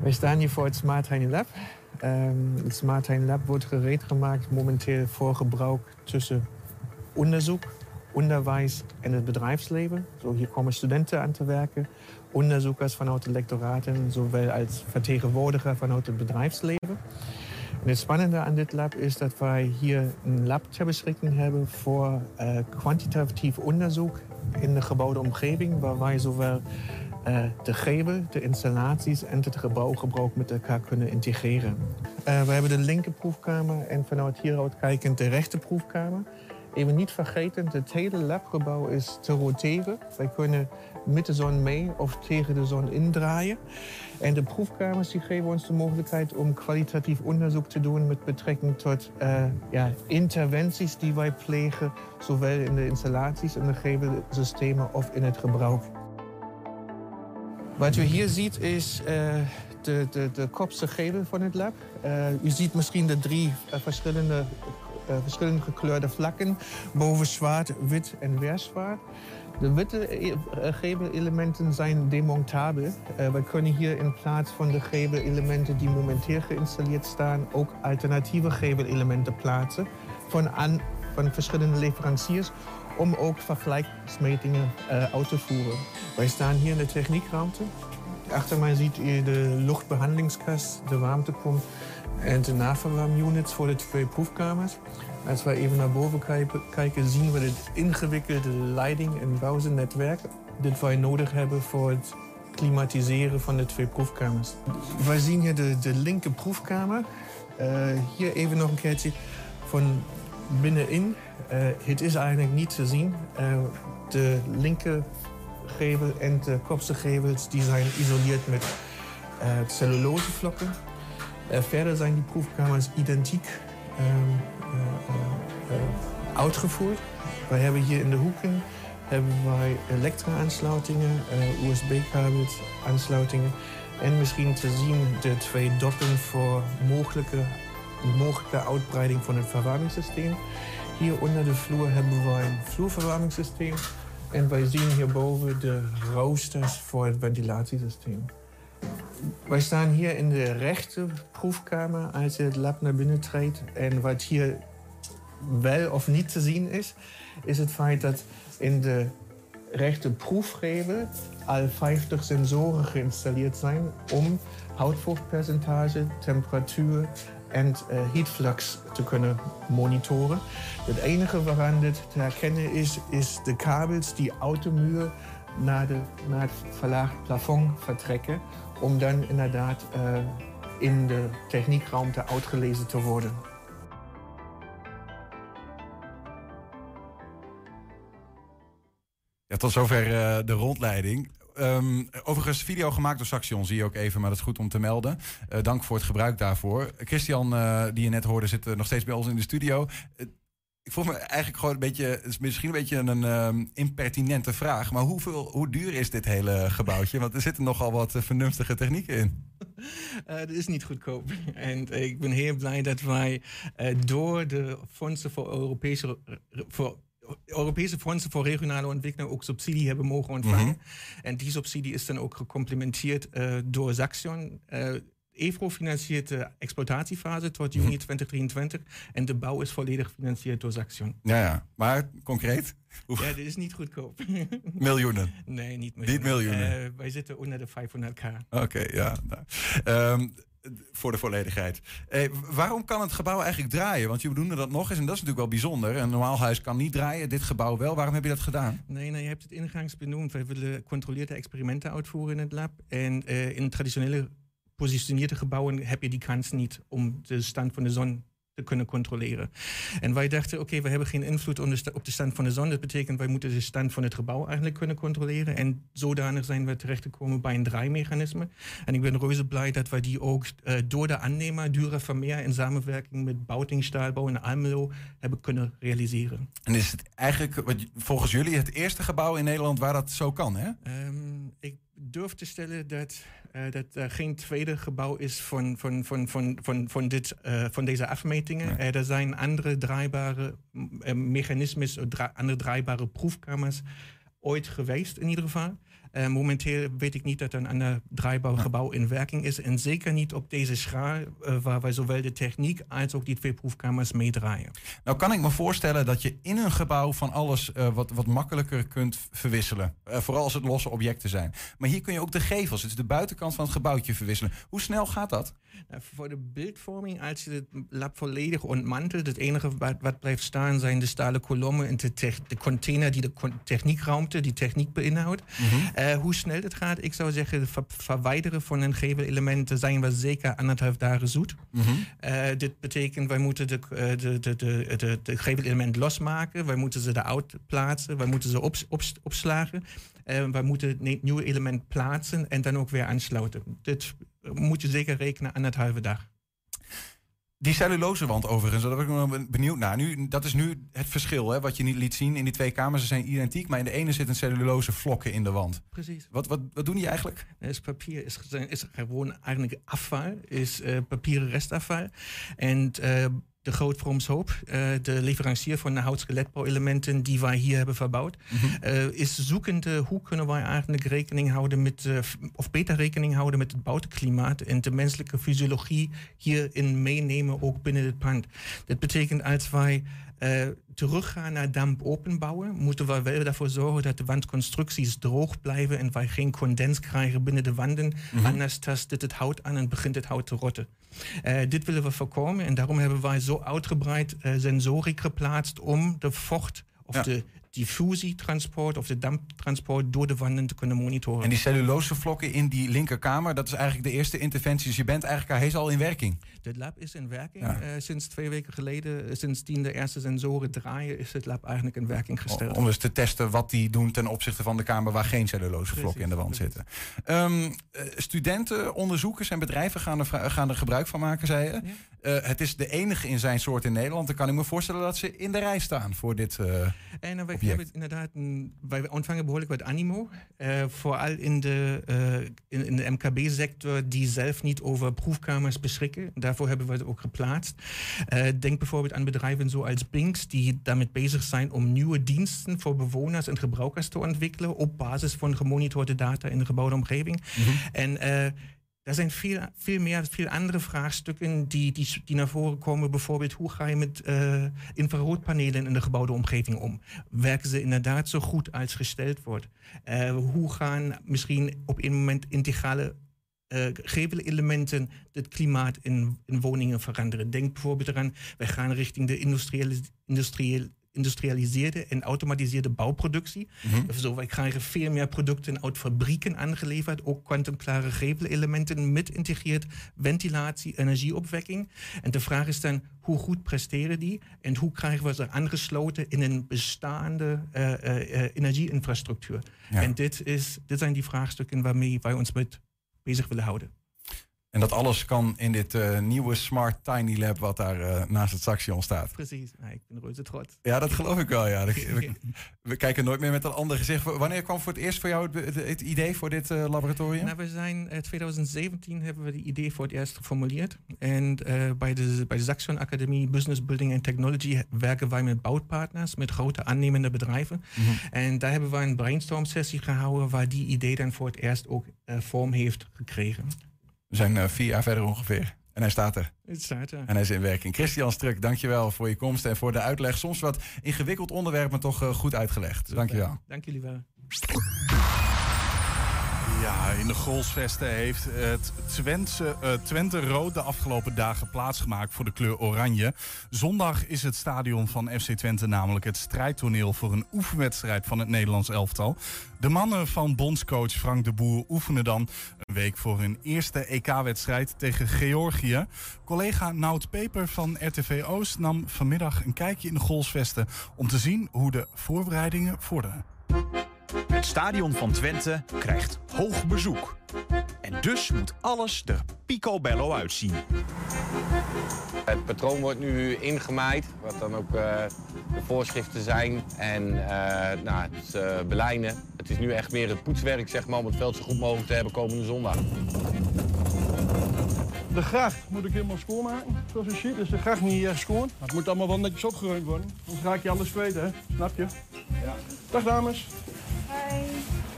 Wij staan hier voor het Smart Tiny Lab. Ehm, het Smart Tiny Lab wordt gereed gemaakt momenteel voor gebruik tussen onderzoek, onderwijs en het bedrijfsleven. Zo, hier komen studenten aan te werken, onderzoekers vanuit de lectoraten, zowel als vertegenwoordiger vanuit het bedrijfsleven. En het spannende aan dit lab is dat wij hier een lab ter beschikking hebben voor eh, kwantitatief onderzoek in de gebouwde omgeving, waar wij zowel eh, de gevel, de installaties en het gebouwgebruik met elkaar kunnen integreren. Eh, we hebben de linker proefkamer en vanuit hieruit kijkend de rechter proefkamer. Even niet vergeten, het hele labgebouw is te roteren. Wij kunnen met de zon mee of tegen de zon indraaien. En de proefkamers die geven ons de mogelijkheid om kwalitatief onderzoek te doen met betrekking tot eh, ja, interventies die wij plegen, zowel in de installaties en de gevelsystemen of in het gebruik. Wat u hier ziet is eh, de, de, de kopse gevel van het lab. Eh, u ziet misschien de drie verschillende, verschillende gekleurde vlakken. Boven zwart, wit en weer zwart. De witte eh, gevelelementen zijn demontabel. Eh, we kunnen hier in plaats van de gevelelementen die momenteel geïnstalleerd staan... ook alternatieve gevelelementen plaatsen van, van verschillende leveranciers om ook vergelijksmetingen uh, uit te voeren. Wij staan hier in de techniekruimte. Achter mij ziet u de luchtbehandelingskast, de warmtepomp en de naverwarmunits voor de twee proefkamers. Als we even naar boven kijken, zien we het ingewikkelde leiding- en bouwsennetwerk dat wij nodig hebben voor het klimatiseren van de twee proefkamers. Wij zien hier de, de linker proefkamer. Uh, hier even nog een keertje van binnenin. Uh, het is eigenlijk niet te zien. Uh, de linker gevel en de kopse gevels die zijn geïsoleerd met cellulosevlokken. verder zijn die proefkamers identiek uitgevoerd. Wij hebben hier in de hoeken hebben wij elektra-aansluitingen, USB-kabels, aansluitingen en misschien te zien de twee doppen voor mogelijke, mogelijke uitbreiding van het verwarmingssysteem. Hier onder de vloer hebben wij een vloerverwarmingssysteem. En wij zien hierboven de roosters voor het ventilatiesysteem. Wij staan hier in de rechter proefkamer als je het lab naar binnen treedt. En wat hier wel of niet te zien is, is het feit dat in de rechter proefgevel al 50 sensoren geïnstalleerd zijn om houtvochtpercentage, temperatuur en uh, heatflux te kunnen monitoren. Het enige waaraan dit te herkennen is, is de kabels die uit de muur naar, het verlaagd plafond vertrekken. Om dan inderdaad eh, in de techniekruimte uitgelezen te worden. Ja, tot zover eh, de rondleiding. Ehm, overigens, video gemaakt door Saxion zie je ook even, maar dat is goed om te melden. Eh, dank voor het gebruik daarvoor. Christian, die je net hoorde, zit nog steeds bij ons in de studio. Ik voel me eigenlijk gewoon een beetje, het is misschien een beetje een ehm, impertinente vraag, maar hoeveel, hoe duur is dit hele gebouwtje? Want er zitten nogal wat eh, vernuftige technieken in. Dat is niet goedkoop. En eh, ik ben heel blij dat wij door de fondsen voor Europese, voor Europese fondsen voor regionale ontwikkeling ook subsidie hebben mogen ontvangen. En die subsidie is dan ook gecomplementeerd door Saxion. EVRO financiert de exploitatiefase tot juni 2023 en de bouw is volledig gefinancierd door Saxion. Ja, ja. Maar concreet? Ja, dit is niet goedkoop. Miljoenen? Nee, niet Niet miljoenen. Eh, wij zitten onder de 500k. Oké, ja. nou. Ehm, voor de volledigheid. Eh, waarom kan het gebouw eigenlijk draaien? Want je noemde dat nog eens en dat is natuurlijk wel bijzonder. Een normaal huis kan niet draaien, dit gebouw wel. Waarom heb je dat gedaan? Nee, nee, je hebt het ingangs benoemd. Wij willen gecontroleerde experimenten uitvoeren in het lab. En eh, in traditionele positioneerde gebouwen heb je die kans niet om de stand van de zon te kunnen controleren. En wij dachten, oké, we hebben geen invloed op de, stand van de zon. Dat betekent, wij moeten de stand van het gebouw eigenlijk kunnen controleren. En zodanig zijn we terechtgekomen bij een draaimechanisme. En ik ben reuze blij dat wij die ook eh, door de aannemer, Dura Vermeer, in samenwerking met Bouting Stahlbau in Almelo hebben kunnen realiseren. En is het eigenlijk wat, volgens jullie het eerste gebouw in Nederland waar dat zo kan, hè? Ehm, ik durf te stellen dat, eh, dat er geen tweede gebouw is van, van, van, van, van, van, dit, eh, van deze afmetingen. Eh, er zijn andere draaibare mm, eh, mechanismes, dra- andere draaibare proefkamers ooit geweest in ieder geval. Eh, momenteel weet ik niet dat er een ander draaibaar gebouw in werking is. En zeker niet op deze schaal, eh, waar wij zowel de techniek als ook die twee proefkamers meedraaien. Nou kan ik me voorstellen dat je in een gebouw van alles eh, wat, wat makkelijker kunt verwisselen. Vooral als het losse objecten zijn. Maar hier kun je ook de gevels, is de buitenkant van het gebouwtje verwisselen. Hoe snel gaat dat? Nou, voor de beeldvorming, als je het lab volledig ontmantelt, het enige wat, wat blijft staan zijn de stalen kolommen en de, de container die de techniekruimte, die techniek beïnhoudt. Eh, hoe snel het gaat, ik zou zeggen, het ver- verwijderen van een gevelelementen zijn we zeker anderhalf dagen zoet. Eh, dit betekent, wij moeten de, eh, de, de, de, de, de gevelelement losmaken, wij moeten ze eruit plaatsen, wij moeten ze op, op, opslagen. Eh, wij moeten het nieuwe element plaatsen en dan ook weer aansluiten. Dit moet je zeker rekenen aan het halve dag. Die cellulosewand overigens, daar ben ik nog benieuwd naar. Nu, dat is nu het verschil, hè, wat je niet liet zien in die twee kamers. Ze zijn identiek, maar in de ene zit een cellulose vlokken in de wand. Precies. Wat, wat, wat doen die eigenlijk? Is papier is, is gewoon eigenlijk afval, is eh, papieren restafval. En eh, de Groot Hoop, eh, de leverancier van de houtskeletbouwelementen die wij hier hebben verbouwd, eh, is zoekende hoe kunnen wij eigenlijk rekening houden met, eh, of beter rekening houden met het buitenklimaat en de menselijke fysiologie hierin meenemen, ook binnen het pand. Dat betekent als wij eh, teruggaan naar damp openbouwen, moeten we wel ervoor zorgen dat de wandconstructies droog blijven en wij geen condens krijgen binnen de wanden. Anders tast dit het hout aan en begint het hout te rotten. Eh, dit willen we voorkomen en daarom hebben wij zo uitgebreid sensorik geplaatst om de vocht of Ja. de diffusietransport of de damptransport door de wanden te kunnen monitoren. En die cellulose vlokken in die linkerkamer, dat is eigenlijk de eerste interventie. Dus je bent eigenlijk is al in werking. Het lab is in werking. Ja. Eh, sinds twee weken geleden, eh, sindsdien de eerste sensoren draaien, is het lab eigenlijk in werking gesteld. Om dus te testen wat die doen ten opzichte van de kamer waar geen cellulose vlokken in de wand zitten. Ehm, eh, studenten, onderzoekers en bedrijven gaan er, gaan er gebruik van maken, zei je. Het is de enige in zijn soort in Nederland. Dan kan ik me voorstellen dat ze in de rij staan voor dit. eh, En wij object. hebben inderdaad, een, wij ontvangen behoorlijk wat animo. eh, vooral in de, eh, in, in de MKB-sector die zelf niet over proefkamers beschikken. Daarvoor hebben we het ook geplaatst. Eh, denk bijvoorbeeld aan bedrijven zoals Binks die daarmee bezig zijn om nieuwe diensten voor bewoners en gebruikers te ontwikkelen op basis van gemonitorde data in de gebouwde omgeving. En eh, er zijn veel, veel meer, veel andere vraagstukken die, die, die naar voren komen. Bijvoorbeeld, hoe ga je met eh, infraroodpanelen in de gebouwde omgeving om? Werken ze inderdaad zo goed als gesteld wordt? Eh, hoe gaan misschien op een moment integrale uh, gevelelementen het klimaat in, in woningen veranderen? Denk bijvoorbeeld eraan, wij gaan richting de industriële, industriële geïndustrialiseerde en automatiseerde bouwproductie. Mhm. Zo, wij krijgen veel meer producten uit fabrieken aangeleverd, ook kwantumklare gevelelementen met integreerd ventilatie, energieopwekking. En de vraag is dan, hoe goed presteren die en hoe krijgen we ze aangesloten in een bestaande uh, uh, energieinfrastructuur? Ja. En dit, is, dit zijn die vraagstukken waarmee wij ons met bezig willen houden. En dat alles kan in dit uh, nieuwe Smart Tiny Lab wat daar uh, naast het Saxion staat. Precies, ja, ik ben reuze trots. Ja, dat geloof ik wel. Ja. We, we, kijken nooit meer met een ander gezicht. Wanneer kwam voor het eerst voor jou het, het idee voor dit uh, laboratorium? Nou, we zijn in 2017 hebben we het idee voor het eerst geformuleerd. En bij, de, bij de Saxion Academie Business Building and Technology werken wij met bouwpartners, met grote aannemende bedrijven. Mm -hmm. En daar hebben we een brainstorm sessie gehouden waar die idee dan voor het eerst ook vorm heeft gekregen. We zijn uh, vier jaar verder ongeveer. En hij staat er. Het staat er. En hij is in werking. Christian Struk, dankjewel voor je komst en voor de uitleg. Soms wat ingewikkeld onderwerp, maar toch uh, goed uitgelegd. Dankjewel. Dank jullie wel. Ja, in de Grolsvesten heeft het uh, Twente Rood de afgelopen dagen plaatsgemaakt voor de kleur oranje. Zondag is het stadion van FC Twente namelijk het strijdtoneel voor een oefenwedstrijd van het Nederlands elftal. De mannen van bondscoach Frank de Boer oefenen dan een week voor hun eerste EK-wedstrijd tegen Georgië. Collega Nout Peper van RTV Oost nam vanmiddag een kijkje in de Grolsvesten om te zien hoe de voorbereidingen vorderen. Het stadion van Twente krijgt hoog bezoek. En dus moet alles er picobello uitzien. Het patroon wordt nu ingemaaid, wat dan ook uh, de voorschriften zijn. En uh, nou, het uh, belijnen. Het is nu echt meer het poetswerk zeg maar, om het veld zo goed mogelijk te hebben komende zondag. De gracht moet ik helemaal schoonmaken, zoals je ziet. Dus de gracht niet uh, schoon. Het moet allemaal wel netjes opgeruimd worden. Anders raak je alles kwijt, hè? Snap je? Ja. Dag dames.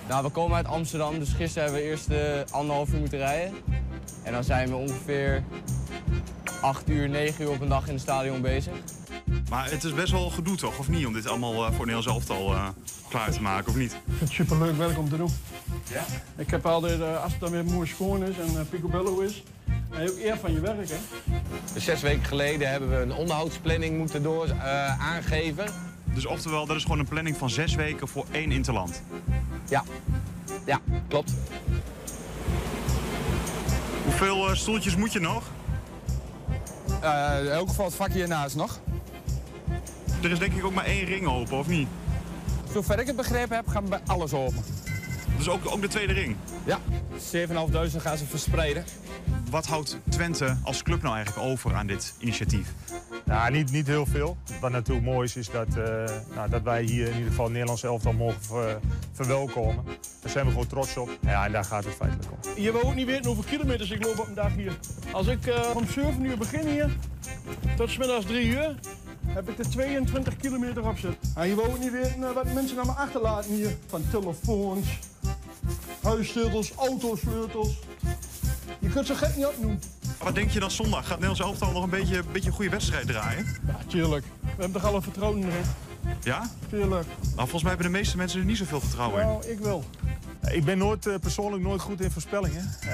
Nou, we komen uit Amsterdam, dus gisteren hebben we eerst uh, anderhalf uur moeten rijden. En dan zijn we ongeveer 8 uur, 9 uur op een dag in het stadion bezig. Maar het is best wel gedoe toch, of niet, om dit allemaal uh, voor Nederlands elftal uh, klaar te maken, of niet? Ik vind het superleuk werk om te doen. Ja? Ik heb altijd, uh, als het dan weer mooi schoon is en uh, picobello is, dan heb je ook eer van je werk, hè? Dus zes weken geleden hebben we een onderhoudsplanning moeten door, uh, aangeven. Dus oftewel, dat is gewoon een planning van zes weken voor één interland? Ja, ja klopt. Hoeveel stoeltjes moet je nog? Uh, in elk geval het vakje hiernaast nog. Er is denk ik ook maar één ring open, of niet? Zover ik het begrepen heb, gaan we bij alles open. Dus ook, ook de tweede ring? Ja, 7.500 gaan ze verspreiden. Wat houdt Twente als club nou eigenlijk over aan dit initiatief? Nou, niet, niet heel veel. Wat natuurlijk mooi is, is dat, uh, nou, dat wij hier in ieder geval het Nederlands elftal mogen ver, verwelkomen. Daar zijn we gewoon trots op. Ja, en daar gaat het feitelijk om. Je wil ook niet weten hoeveel kilometers ik loop op een dag hier. Als ik uh, om 7 uur begin hier, tot smiddags 3 uur, heb ik er 22 kilometer op zitten. En je wil ook niet weten uh, wat mensen naar me achterlaten hier. Van telefoons, huissleutels, autosleutels. Je kunt ze gek niet opnoemen. Wat denk je dan zondag? Gaat Nederlands elftal nog een beetje, een beetje een goede wedstrijd draaien? Ja, tuurlijk. We hebben toch alle vertrouwen erin. Ja? Tuurlijk. Nou, volgens mij hebben de meeste mensen er niet zoveel vertrouwen nou, in. ik wel. Ik ben nooit, uh, persoonlijk nooit goed in voorspellingen. Uh,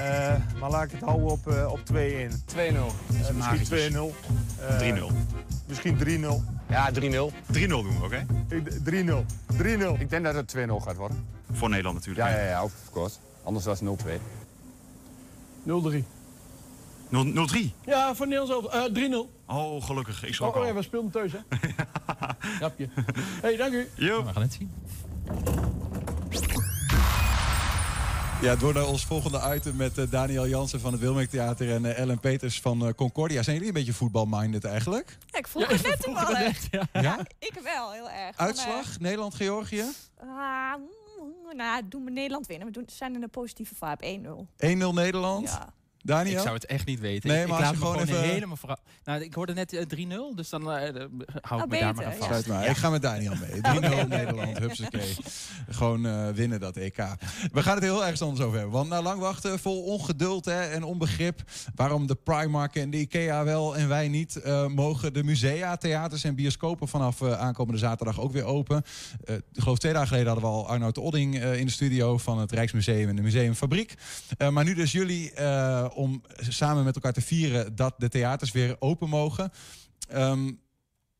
maar laat ik het houden op, uh, op 2-1. 2-0. misschien 2-0. 3-0. Misschien 3-0. Ja, 3-0. 3-0 doen we, oké? Okay? 3-0. 3-0. Ik denk dat het 2-0 gaat worden. Voor Nederland natuurlijk. Ja, ja, ja, of course. Anders was het 0-2. 0-3. 0-3? Ja, voor Nederlands uh, 3-0. Oh, gelukkig. Ik schrok oh, al. ja, we speelden thuis, hè? Grapje. hey, dank u. Jo. We gaan het zien. Ja, door naar ons volgende item met uh, Daniel Jansen van het Wilming Theater en uh, Ellen Peters van uh, Concordia. Zijn jullie een beetje voetbalminded eigenlijk? Ja, ik vroeg het net toevallig. Ja. ja, ik wel, heel erg. Uitslag? Nederland-Georgië? Uh, nou, doen we Nederland winnen. We doen, zijn in een positieve vibe. 1-0. 1-0 Nederland? Ja. Daniel? Ik zou het echt niet weten. Nee, ik, maar ik als laat je me gewoon gewoon even... helemaal vooral. Nou, ik hoorde net uh, 3-0, dus dan uh, hou ik oh, me beter, daar maar aan vast. Ja. Maar. Ik ga met Daniel mee. 3-0 okay. Nederland, hupsakee. Gewoon uh, winnen dat EK. We gaan het heel erg anders over hebben. Want na lang wachten, vol ongeduld hè, en onbegrip... waarom de Primark en de Ikea wel en wij niet... Uh, mogen de musea, theaters en bioscopen vanaf uh, aankomende zaterdag ook weer open. Uh, ik geloof twee dagen geleden hadden we al Arnoud de Odding uh, in de studio... van het Rijksmuseum en de Museumfabriek. Uh, maar nu dus jullie uh, om samen met elkaar te vieren dat de theaters weer open mogen. Um,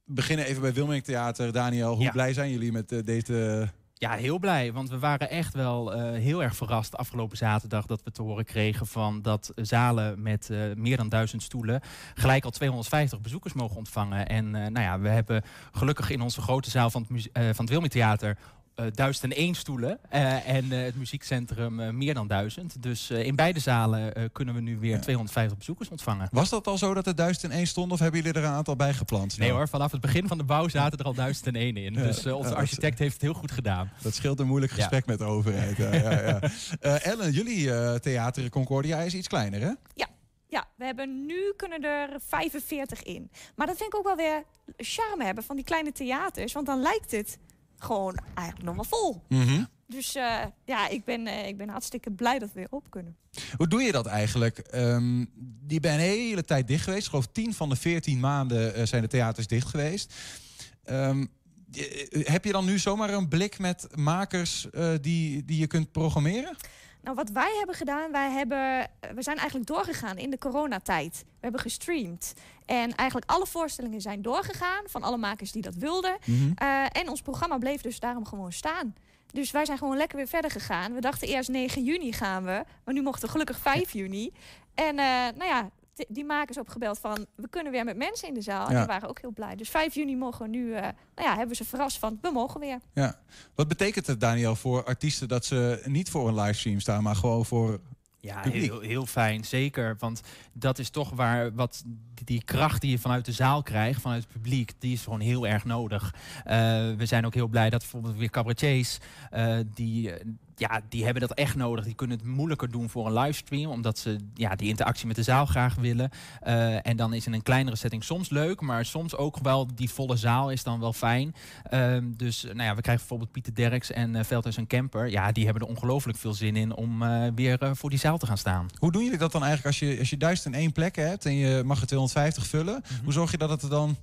beginnen even bij Wilming Theater. Daniel, hoe Ja. blij zijn jullie met eh, deze... Ja, heel blij. Want we waren echt wel eh, heel erg verrast afgelopen zaterdag dat we te horen kregen van dat zalen met eh, meer dan duizend stoelen gelijk al 250 bezoekers mogen ontvangen. En nou ja, we hebben gelukkig in onze grote zaal van het, van het Wilmy Theater eh 1001 stoelen eh, en eh, het muziekcentrum eh, meer dan 1000. Dus eh, in beide zalen eh, kunnen we nu weer 250 bezoekers ontvangen. Was dat al zo dat er 1001 stond of hebben jullie er een aantal bij geplant? Nee hoor, vanaf het begin van de bouw zaten er al 1001 in. Ja, Dus onze ja, architect heeft het heel goed gedaan. Dat scheelt een moeilijk gesprek met de overheid. Ja, ja, ja. Eh, Ellen, jullie eh, theater Concordia is iets kleiner, hè? Ja, ja, we hebben nu kunnen er 45 in. Maar dat vind ik ook wel weer charme hebben van die kleine theaters. Want dan lijkt het gewoon eigenlijk nog wel vol. Mhm. Dus eh, ja, ik ben, eh, ik ben hartstikke blij dat we weer op kunnen. Hoe doe je dat eigenlijk? Ehm die ben een hele tijd dicht geweest. Ik geloof 10 van de 14 maanden eh, zijn de theaters dicht geweest. Ehm, heb je dan nu zomaar een blik met makers die, die je kunt programmeren? Nou, wat wij hebben gedaan, wij hebben, we zijn eigenlijk doorgegaan in de coronatijd. We hebben gestreamd. En eigenlijk alle voorstellingen zijn doorgegaan van alle makers die dat wilden. Mhm. Eh, en ons programma bleef dus daarom gewoon staan. Dus wij zijn gewoon lekker weer verder gegaan. We dachten eerst 9 juni gaan we, maar nu mochten we gelukkig 5 juni. En eh, nou ja, die makers opgebeld van we kunnen weer met mensen in de zaal. En Ja. die waren ook heel blij. Dus 5 juni mogen we nu, eh, nou ja, hebben we ze verrast van we mogen weer. Ja. Wat betekent het, Daniel, voor artiesten dat ze niet voor een livestream staan, maar gewoon voor Ja, heel, heel fijn, zeker. Want dat is toch waar wat die kracht die je vanuit de zaal krijgt, vanuit het publiek, die is gewoon heel erg nodig. Eh, we zijn ook heel blij dat bijvoorbeeld weer cabaretiers, eh, die, ja, die hebben dat echt nodig. Die kunnen het moeilijker doen voor een livestream, omdat ze ja, die interactie met de zaal graag willen. Eh, en dan is in een kleinere setting soms leuk, maar soms ook wel die volle zaal is dan wel fijn. Ehm, dus nou ja, we krijgen bijvoorbeeld Pieter Derks en eh Veldhuis en Kemper. Ja, die hebben er ongelooflijk veel zin in om eh, weer voor die zaal te gaan staan. Hoe doen jullie dat dan eigenlijk als je, als je duizend en één plekken hebt en je mag er 250 vullen? Mhm. Hoe zorg je dat het er dan.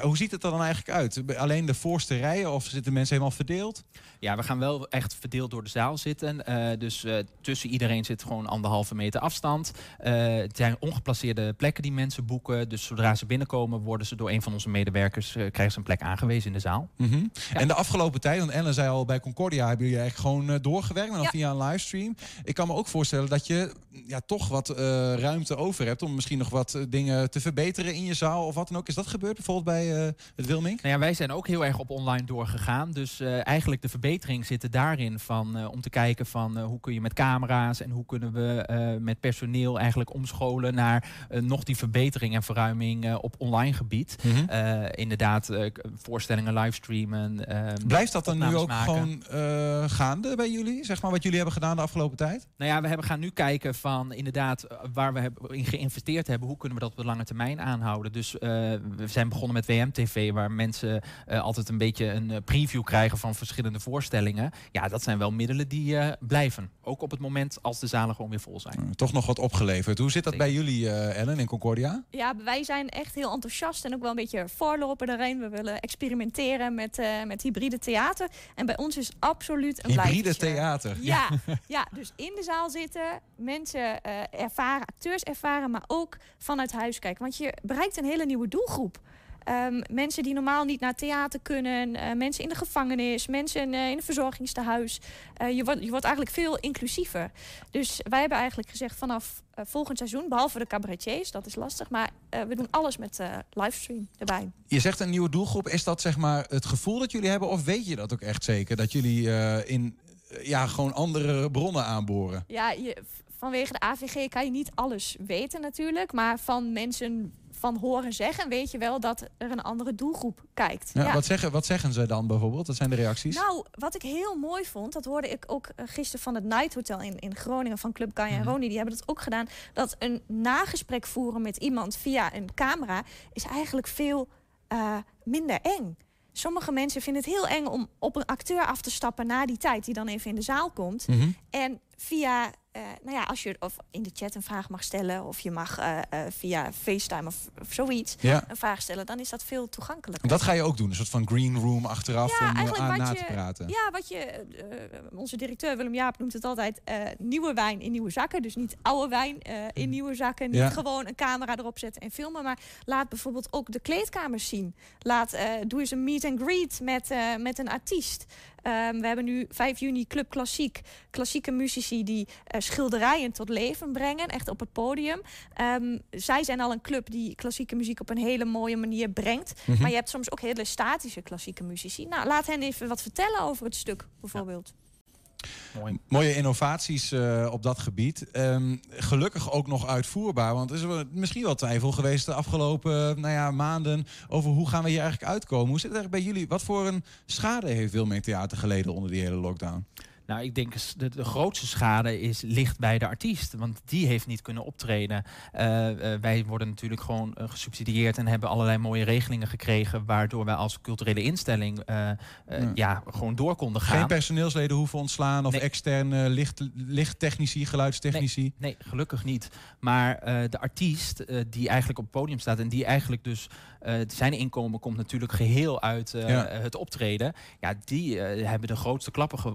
hoe ziet het er dan eigenlijk uit? Alleen de voorste rijen of zitten mensen helemaal verdeeld? Ja, we gaan wel echt verdeeld door de zaal zitten. Eh, dus eh, tussen iedereen zit gewoon anderhalve meter afstand. Eh, het zijn ongeplaceerde plekken die mensen boeken. Dus zodra ze binnenkomen, worden ze door een van onze medewerkers eh, krijgen ze een plek aangewezen in de zaal. Mhm. En de afgelopen tijd, want Ellen zei al bij Concordia hebben jullie eigenlijk gewoon eh, doorgewerkt, maar dan Ja. via een livestream. Ik kan me ook voorstellen dat je ja, toch wat eh, ruimte over hebt om misschien nog wat dingen te verbeteren in je zaal of wat dan ook. Is dat gebeurd bijvoorbeeld bij eh, het Wilming? Nou ja, wij zijn ook heel erg op online doorgegaan. Dus eh, eigenlijk de verbetering zit er daarin van eh, om te kijken van eh, hoe kun je met camera's en hoe kunnen we eh, met personeel eigenlijk omscholen naar eh, nog die verbetering en verruiming op online gebied. Mhm. Inderdaad, voorstellingen livestreamen. ehm, Blijft dat dan nu ook maken. gewoon gaande bij jullie? Zeg maar wat jullie hebben gedaan de afgelopen tijd? Nou ja, we hebben, gaan nu kijken van inderdaad waar we hebben in geïnvesteerd hebben, hoe kunnen we dat op de lange termijn aanhouden. Dus we zijn begonnen met WMTV, waar mensen altijd een beetje een preview krijgen van verschillende voorstellingen. Ja, dat zijn wel middelen die eh, blijven. Ook op het moment als de zalen gewoon weer vol zijn. Toch nog wat opgeleverd. Hoe zit dat bij jullie, eh, Ellen, in Concordia? Ja, wij zijn echt heel enthousiast en ook wel een beetje voorloper daarin. We willen experimenteren met, eh, met hybride theater. En bij ons is absoluut een Hybride theater. Ja, ja, dus in de zaal zitten, mensen eh, ervaren, acteurs ervaren, maar ook vanuit huis kijken. Want je bereikt een hele nieuwe doelgroep. Ehm, mensen die normaal niet naar theater kunnen, eh, mensen in de gevangenis, mensen eh, in een verzorgingstehuis. Eh, je, wordt, je wordt eigenlijk veel inclusiever. Dus wij hebben eigenlijk gezegd vanaf volgend seizoen, behalve de cabaretiers, dat is lastig, maar we doen alles met livestream erbij. Je zegt een nieuwe doelgroep. Is dat zeg maar het gevoel dat jullie hebben? Of weet je dat ook echt zeker? Dat jullie in ja, gewoon andere bronnen aanboren? Ja, je, vanwege de AVG kan je niet alles weten natuurlijk. Maar van mensen van horen zeggen weet je wel dat er een andere doelgroep kijkt. Ja, Ja. Wat, zeggen, wat zeggen ze dan bijvoorbeeld? Wat zijn de reacties? Nou, wat ik heel mooi vond, dat hoorde ik ook eh, gisteren van het Night Hotel in, in Groningen van Club Guy en Roni. Die hebben dat ook gedaan. Dat een nagesprek voeren met iemand via een camera is eigenlijk veel eh, minder eng. Sommige mensen vinden het heel eng om op een acteur af te stappen na die tijd, die dan even in de zaal komt. Mhm. En via eh, nou ja, als je of in de chat een vraag mag stellen, of je mag eh, eh, via FaceTime of, of zoiets Ja. een vraag stellen, dan is dat veel toegankelijker. Dat ga je ook doen, een soort van green room achteraf Ja, om eigenlijk aan na je, te praten. Ja, wat je, onze directeur Willem Jaap noemt het altijd nieuwe wijn in nieuwe zakken. Dus niet oude wijn in nieuwe zakken. Niet Ja. gewoon een camera erop zetten en filmen. Maar laat bijvoorbeeld ook de kleedkamers zien. Laat, doe eens een meet and greet met, met een artiest. Ehm, we hebben nu 5 juni Club Klassiek. Klassieke muzici die eh, schilderijen tot leven brengen. Echt op het podium. Ehm, zij zijn al een club die klassieke muziek op een hele mooie manier brengt. Mhm. Maar je hebt soms ook hele statische klassieke muzici. Nou, laat hen even wat vertellen over het stuk, bijvoorbeeld. Mooie innovaties eh, op dat gebied. Ehm, gelukkig ook nog uitvoerbaar. Want er is misschien wel twijfel geweest de afgelopen nou ja, maanden over hoe gaan we hier eigenlijk uitkomen. Hoe zit het eigenlijk bij jullie? Wat voor een schade heeft Wilming Theater geleden onder die hele lockdown? Nou, ik denk de, de grootste schade is, ligt bij de artiest. Want die heeft niet kunnen optreden. Eh, eh, wij worden natuurlijk gewoon eh, gesubsidieerd en hebben allerlei mooie regelingen gekregen. Waardoor wij als culturele instelling Ja. ja. gewoon door konden gaan. Geen personeelsleden hoeven ontslaan of externe licht, lichttechnici, geluidstechnici? Nee, gelukkig niet. Maar de artiest die eigenlijk op het podium staat en die eigenlijk dus zijn inkomen komt natuurlijk geheel uit Ja. het optreden. Ja, die hebben de grootste klappen ge-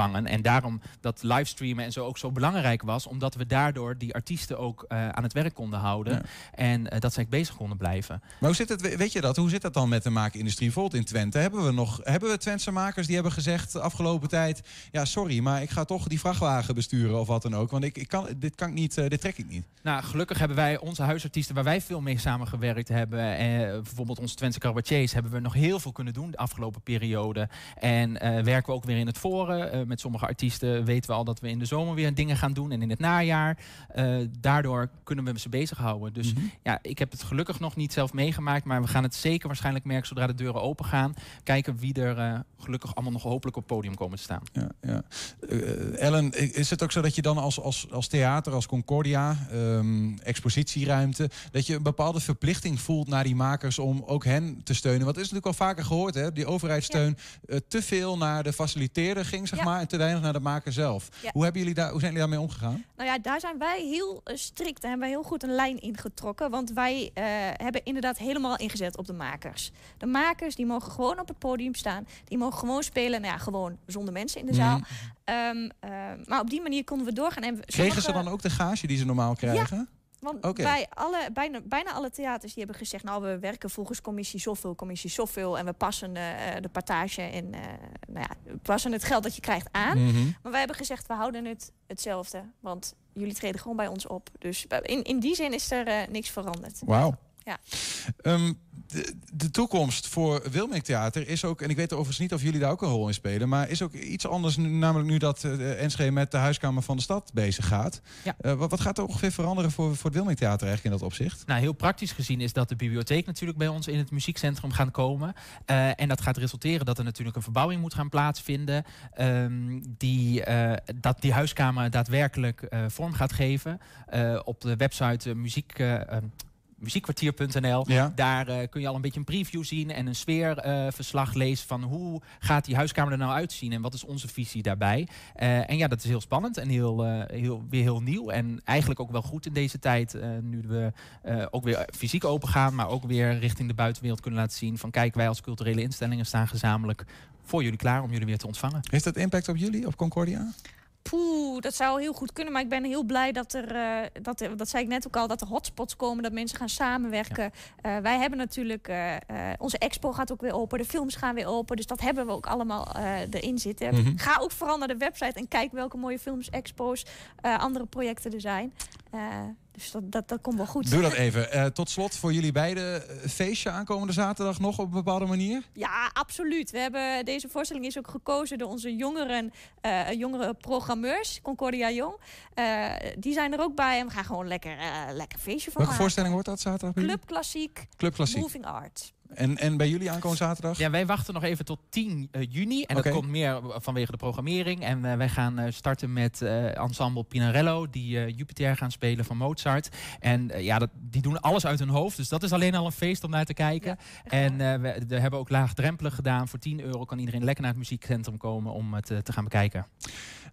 En daarom dat livestreamen en zo ook zo belangrijk was, omdat we daardoor die artiesten ook eh, aan het werk konden houden. En eh, dat zij bezig konden blijven. Maar hoe zit het, we- weet je dat? Hoe zit dat dan met de maakindustrie? Bijvoorbeeld in Twente. Hebben we nog hebben we Twentse makers die hebben gezegd de afgelopen tijd... ja, sorry, maar ik ga toch die vrachtwagen besturen of wat dan ook. Want ik, ik kan, dit, kan ik niet, eh, dit trek ik niet. Nou, gelukkig hebben wij onze huisartiesten waar wij veel mee samengewerkt hebben. Eh, bijvoorbeeld onze Twentse cabaretiers hebben we nog heel veel kunnen doen de afgelopen periode. En werken we ook weer in het forum. Eh, met sommige artiesten weten we al dat we in de zomer weer dingen gaan doen. En in het najaar. Eh, daardoor kunnen we ze bezighouden. Dus ja, ik heb het gelukkig nog niet zelf meegemaakt. Maar we gaan het zeker waarschijnlijk merken zodra de deuren open gaan. Kijken wie er eh, gelukkig allemaal nog hopelijk op het podium komen te staan. Ja, ja. Eh, Ellen, is het ook zo dat je dan als, als, als theater, als Concordia, ehm, expositieruimte, dat je een bepaalde verplichting voelt naar die makers om ook hen te steunen? Want het is natuurlijk al vaker gehoord, hè? die overheidssteun eh, te veel naar de faciliteerder ging, zeg Maar, en te weinig naar de maker zelf. Hoe, hebben jullie daar, hoe zijn jullie daarmee omgegaan? Nou ja, daar zijn wij heel eh, strikt. Daar hebben wij heel goed een lijn ingetrokken. Want wij eh, hebben inderdaad helemaal ingezet op de makers. De makers die mogen gewoon op het podium staan. Die mogen gewoon spelen. Nou ja, gewoon zonder mensen in de zaal. Mhm. Ehm, eh, maar op die manier konden we doorgaan. En we- Kregen ze sommige- dan ook de gage die ze normaal krijgen? Want bij alle, bijna, bijna alle theaters die hebben gezegd... nou, we werken volgens commissie zoveel, commissie zoveel... en we passen eh, de partage en eh, nou ja, we passen het geld dat je krijgt aan. Mhm. Maar wij hebben gezegd, we houden het hetzelfde. Want jullie treden gewoon bij ons op. Dus in, in die zin is er eh, niks veranderd. Wauw. Ja. Ehm, de, de toekomst voor Wilming Theater is ook, en ik weet overigens niet of jullie daar ook een rol in spelen, maar is ook iets anders, nu- namelijk nu dat eh, NSG met de huiskamer van de stad bezig gaat. Ja. Eh, wat, wat gaat er ongeveer veranderen voor, voor het Wilming Theater eigenlijk in dat opzicht? Nou, heel praktisch gezien is dat de bibliotheek natuurlijk bij ons in het muziekcentrum gaat komen. Eh, en dat gaat resulteren dat er natuurlijk een verbouwing moet gaan plaatsvinden. ehm, die, dat die huiskamer daadwerkelijk vorm gaat geven. Op de website muziek. Eh, muziekkwartier.nl. Ja. Daar eh, kun je al een beetje een preview zien en een sfeerverslag lezen van hoe gaat die huiskamer er nou uitzien en wat is onze visie daarbij. Eh, en ja, dat is heel spannend en heel, eh, heel, weer heel nieuw en eigenlijk ook wel goed in deze tijd eh, nu we eh, ook weer fysiek open gaan, maar ook weer richting de buitenwereld kunnen laten zien van kijk, wij als culturele instellingen staan gezamenlijk voor jullie klaar om jullie weer te ontvangen. Heeft dat impact op jullie, op Concordia? Poeh, dat zou heel goed kunnen. Maar ik ben heel blij dat er, eh, dat, er- dat zei ik net ook al, dat er hotspots komen, dat mensen gaan samenwerken. Eh, wij hebben natuurlijk, eh, onze expo gaat ook weer open, de films gaan weer open. Dus dat hebben we ook allemaal erin zitten. Mhm. Ga ook vooral naar de website en kijk welke mooie films, expo's, andere projecten er zijn. Dus dat, dat, dat komt wel goed. Doe dat even. Eh, tot slot voor jullie beiden, eh, feestje aankomende zaterdag nog op een bepaalde manier? Ja, absoluut. We hebben, deze voorstelling is ook gekozen door onze jongeren, eh, jongere programmeurs, Concordia Jong. Eh, die zijn er ook bij en we gaan gewoon lekker, eh lekker feestje van Welke maken. voorstelling wordt dat zaterdag? Club Klassiek, Club Klassiek. Moving Art. En, en bij jullie aankomend zaterdag? Ja, wij wachten nog even tot 10 eh, juni. En Oké. dat komt meer vanwege de programmering. En eh, wij gaan eh, starten met eh, ensemble Pinarello, die eh, Jupiter gaan spelen van Mozart. En eh, ja, dat, die doen alles uit hun hoofd. Dus dat is alleen al een feest om naar te kijken. en eh, we, we hebben ook laagdrempelig gedaan. Voor 10 euro kan iedereen lekker naar het muziekcentrum komen om het eh, te gaan bekijken.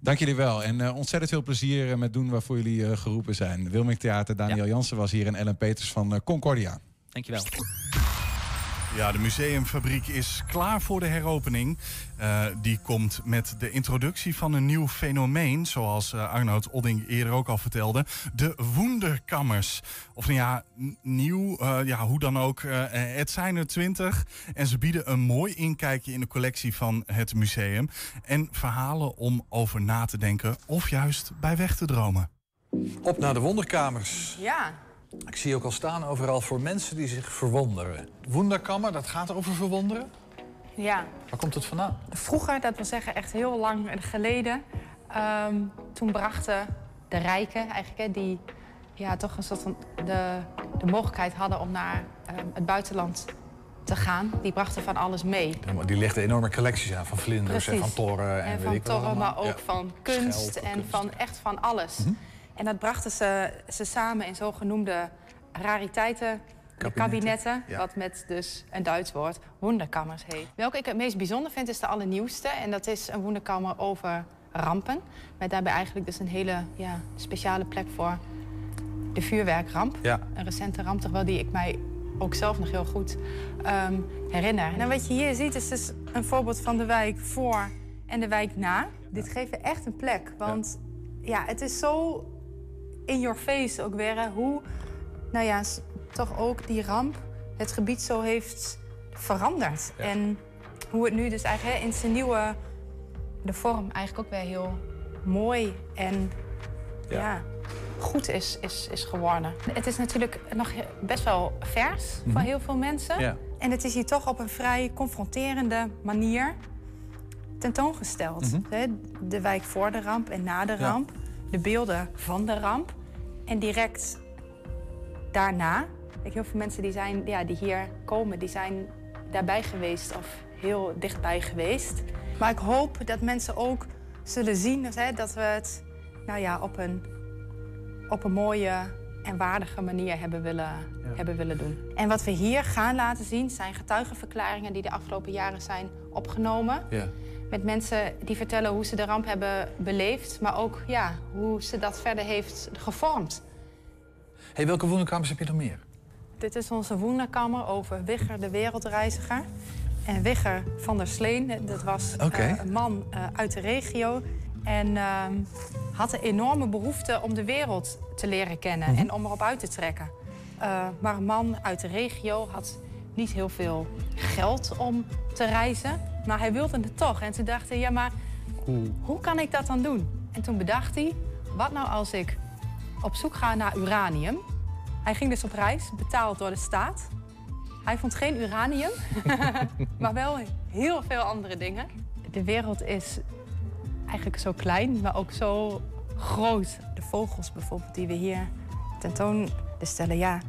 Dank jullie wel. En eh, ontzettend veel plezier eh, met doen waarvoor jullie eh, geroepen zijn. Wilming Theater, Daniel Jansen was hier en Ellen Peters van eh, Concordia. Dankjewel. Ja, de museumfabriek is klaar voor de heropening. Eh, die komt met de introductie van een nieuw fenomeen, zoals eh, Arnoud Odding eerder ook al vertelde, de Wonderkammers. Of nou ja, nieuw, eh, ja, hoe dan ook. eh, het zijn er twintig en ze bieden een mooi inkijkje in de collectie van het museum. En verhalen om over na te denken of juist bij weg te dromen. Op naar de wonderkamers. Ja, Ik zie ook al staan overal voor mensen die zich verwonderen. Wonderkammer, dat gaat over verwonderen. ja. Waar komt het vandaan? Vroeger, dat wil zeggen echt heel lang geleden, ehm, toen brachten de rijken eigenlijk, hè, die ja, toch een soort van de, de mogelijkheid hadden om naar ehm, het buitenland te gaan, die brachten van alles mee. Die legden enorme collecties aan van vlinders en van torren. En, En van torren, maar ook Ja. van kunst Schelp, en kunst, van echt van alles. Mhm. En dat brachten ze, ze samen in zogenoemde rariteiten. Kabinetten, ja. wat met dus een Duits woord wonderkammers heet. Welke ik het meest bijzonder vind is de allernieuwste. En dat is een wonderkammer over rampen. Met daarbij eigenlijk dus een hele ja, speciale plek voor de vuurwerkramp. Ja. Een recente ramp toch wel die ik mij ook zelf nog heel goed ehm, herinner. En wat je hier ziet is dus een voorbeeld van de wijk voor en de wijk na. Dit geeft echt een plek. Want ja, het is zo in your face ook weer. hè, hoe, nou ja, toch ook die ramp het gebied zo heeft veranderd. En hoe het nu dus eigenlijk hè, in zijn nieuwe de vorm eigenlijk ook weer heel mooi en ja. goed is, is, is geworden. Het is natuurlijk nog best wel vers voor Mhm. heel veel mensen. Ja. En het is hier toch op een vrij confronterende manier tentoongesteld. Hè, De wijk voor de ramp en na de Ja. ramp. De beelden van de ramp. En direct daarna. Kijk, heel veel mensen die, zijn, ja, die hier komen, die zijn daarbij geweest of heel dichtbij geweest. Maar ik hoop dat mensen ook zullen zien hè, dat we het nou ja, op, een, op een mooie en waardige manier hebben willen, hebben willen doen. En wat we hier gaan laten zien zijn getuigenverklaringen die de afgelopen jaren zijn opgenomen. Ja. Met mensen die vertellen hoe ze de ramp hebben beleefd, maar ook ja, hoe ze dat verder heeft gevormd. Hey, welke wonderkamers heb je nog meer? Dit is onze wonderkammer over Wigger de wereldreiziger. En Wigger van der Sleen, dat was eh, een man eh, uit de regio. En ehm, had een enorme behoefte om de wereld te leren kennen Mhm. en om erop uit te trekken. Eh, maar een man uit de regio had niet heel veel geld om te reizen. Maar hij wilde het toch. En toen dacht hij, ja maar hoe kan ik dat dan doen? En toen bedacht hij, wat nou als ik op zoek ga naar uranium? Hij ging dus op reis, betaald door de staat. Hij vond geen uranium, maar wel heel veel andere dingen. De wereld is eigenlijk zo klein, maar ook zo groot. De vogels bijvoorbeeld die we hier tentoon stellen, ja,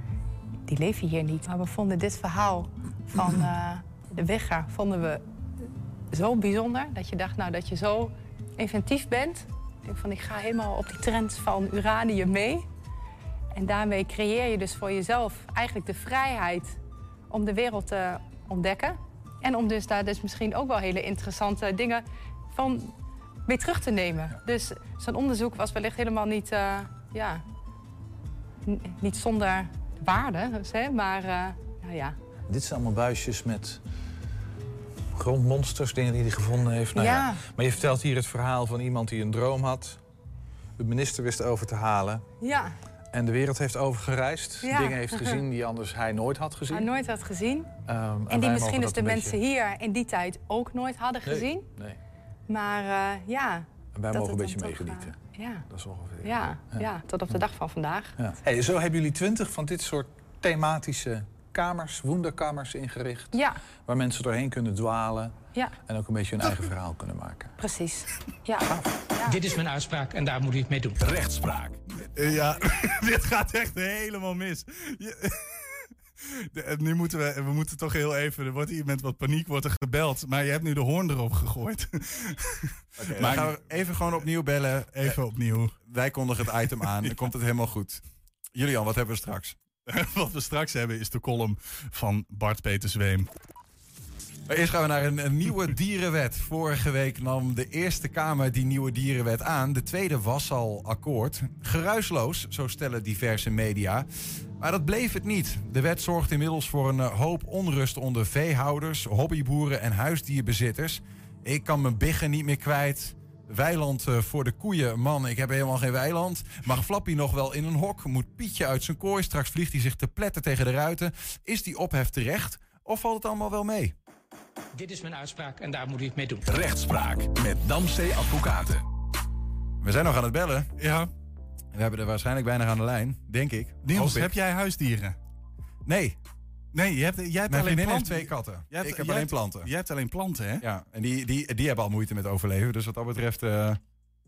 die leven hier niet. Maar we vonden dit verhaal van eh, de wegger vonden we zo bijzonder dat je dacht, nou, dat je zo inventief bent. Ik denk van, ik ga helemaal op die trend van uranium mee. En daarmee creëer je dus voor jezelf eigenlijk de vrijheid om de wereld te ontdekken. En om dus daar dus misschien ook wel hele interessante dingen van mee terug te nemen. Dus zo'n onderzoek was wellicht helemaal niet, eh, ja, niet zonder waarde, hè, maar eh, nou ja. Dit zijn allemaal buisjes met grondmonsters, dingen die hij gevonden heeft. Nou ja. Ja. Maar je vertelt hier het verhaal van iemand die een droom had. De minister wist over te halen. Ja, En de wereld heeft overgereisd. Ja. Dingen heeft gezien die anders hij nooit had gezien. hij nooit had gezien. Ehm, En die misschien dus de mensen beetje- hier in die tijd ook nooit hadden Nee, gezien. Nee. Maar eh, ja. En wij dat mogen een beetje meegenieten. eh, ja. Dat is ongeveer. Ja, ja. tot op de dag van vandaag. Ja. Hey, zo hebben jullie twintig van dit soort thematische kamers, wonderkamers ingericht. Ja, Waar mensen doorheen kunnen dwalen. ja, En ook een beetje hun eigen verhaal kunnen maken. precies. Ja. Dit is mijn uitspraak en daar moet u het mee doen. Rechtspraak. Ja, dit gaat echt helemaal mis. Je- De- nu moeten we, we moeten toch heel even. Er wordt hier met wat paniek wordt er gebeld. Maar je hebt nu de hoorn erop gegooid. Oké, dan gaan we even gewoon opnieuw bellen. Even opnieuw. Wij kondigen het item aan. Dan komt het helemaal goed. Julian, wat hebben we straks? Wat we straks hebben is de column van Bart Peter Zweem. Eerst gaan we naar een, een nieuwe dierenwet. Vorige week nam de Eerste Kamer die nieuwe dierenwet aan. De tweede was al akkoord. Geruisloos, zo stellen diverse media. Maar dat bleef het niet. De wet zorgt inmiddels voor een eh, hoop onrust onder veehouders, hobbyboeren en huisdierbezitters. Ik kan mijn biggen niet meer kwijt. Weiland eh, voor de koeien. Man, ik heb helemaal geen weiland. Mag Flappy nog wel in een hok? Moet Pietje uit zijn kooi? Straks vliegt hij zich te pletten tegen de ruiten. Is die ophef terecht? Of valt het allemaal wel mee? Dit is mijn uitspraak en daar moet u het mee doen. Rechtspraak met Damstee Advocaten. We zijn nog aan het bellen. Ja. We hebben er waarschijnlijk weinig aan de lijn, denk ik. Niels, heb jij huisdieren? Nee. Nee, je hebt, jij hebt Mijn alleen planten. twee katten. Hebt- ik heb alleen hebt- planten. Jij hebt alleen planten, hè? Ja, en die, die, die hebben al moeite met overleven. Dus wat dat betreft... eh,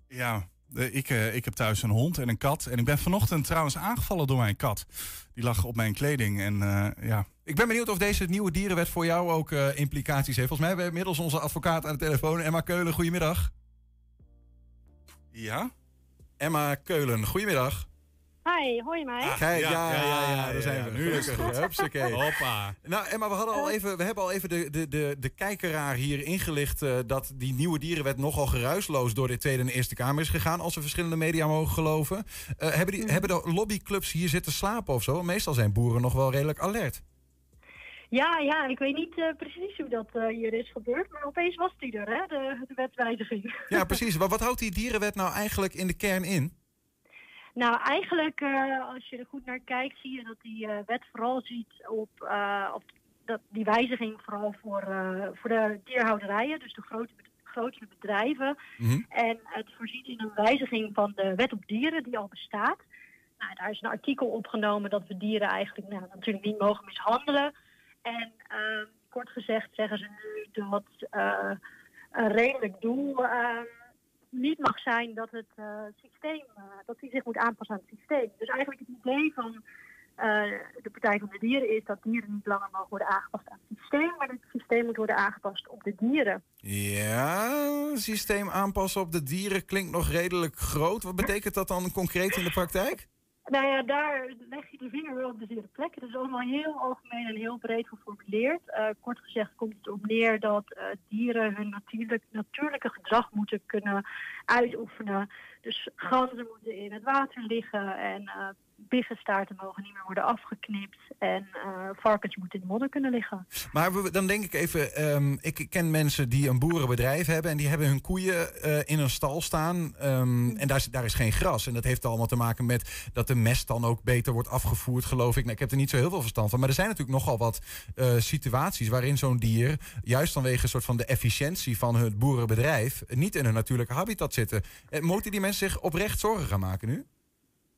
Ja, eh, ik, eh, ik heb thuis een hond en een kat. En ik ben vanochtend trouwens aangevallen door mijn kat. Die lag op mijn kleding en ja... Ik ben benieuwd of deze nieuwe dierenwet voor jou ook implicaties heeft. Volgens mij hebben we inmiddels onze advocaat aan de telefoon. Emma Keulen, goedemiddag. Ja? Emma Keulen, goedemiddag. Hi, hoor je mij? Kijk, ja, ja, ja, ja, daar zijn ja, we. nu is het goed. Hupsakee. Hoppa. Nou, Emma, we, hadden al even, we hebben al even de, de, de, de kijkeraar hier ingelicht... eh, dat die nieuwe dierenwet nogal geruisloos door de Tweede en Eerste Kamer is gegaan... als we verschillende media mogen geloven. Eh, hebben, die, hebben de lobbyclubs hier zitten slapen of zo? Meestal zijn boeren nog wel redelijk alert. Ja, ja, ik weet niet eh, precies hoe dat hier is gebeurd, maar opeens was die er, hè, de, de wetwijziging. Ja, precies. Maar wat houdt die dierenwet nou eigenlijk in de kern in? Nou, eigenlijk, eh, als je er goed naar kijkt, zie je dat die eh, wet vooral ziet op, eh, op dat die wijziging vooral voor, voor de dierhouderijen, dus de grote, grotere bedrijven. En het voorziet in een wijziging van de wet op dieren die al bestaat. Nou, daar is een artikel opgenomen dat we dieren eigenlijk nou, natuurlijk niet mogen mishandelen. En ehm, kort gezegd zeggen ze nu dat een redelijk doel ehm, niet mag zijn dat het eh, systeem, eh, dat die zich moet aanpassen aan het systeem. Dus eigenlijk het idee van eh, de Partij van de Dieren is dat dieren niet langer mogen worden aangepast aan het systeem, maar dat het systeem moet worden aangepast op de dieren. Ja, systeem aanpassen op de dieren klinkt nog redelijk groot. Wat betekent dat dan concreet in de praktijk? Nou ja, daar leg je de vinger wel op de zere plek. Het is allemaal heel algemeen en heel breed geformuleerd. Eh, kort gezegd komt het op neer dat eh, dieren hun natuurlijk, natuurlijke gedrag moeten kunnen uitoefenen. Dus ganzen moeten in het water liggen en eh biggenstaarten mogen niet meer worden afgeknipt. En eh, varkens moeten in de modder kunnen liggen. Maar we- dan denk ik even, ehm, ik ken mensen die een boerenbedrijf hebben en die hebben hun koeien eh, in een stal staan. ehm, en daar is, daar is geen gras. En dat heeft allemaal te maken met dat de mest dan ook beter wordt afgevoerd, geloof ik. Nou, ik heb er niet zo heel veel verstand van. Maar er zijn natuurlijk nogal wat eh, situaties waarin zo'n dier, juist vanwege een soort van de efficiëntie van het boerenbedrijf, niet in hun natuurlijke habitat zitten. Moeten die mensen zich oprecht zorgen gaan maken nu?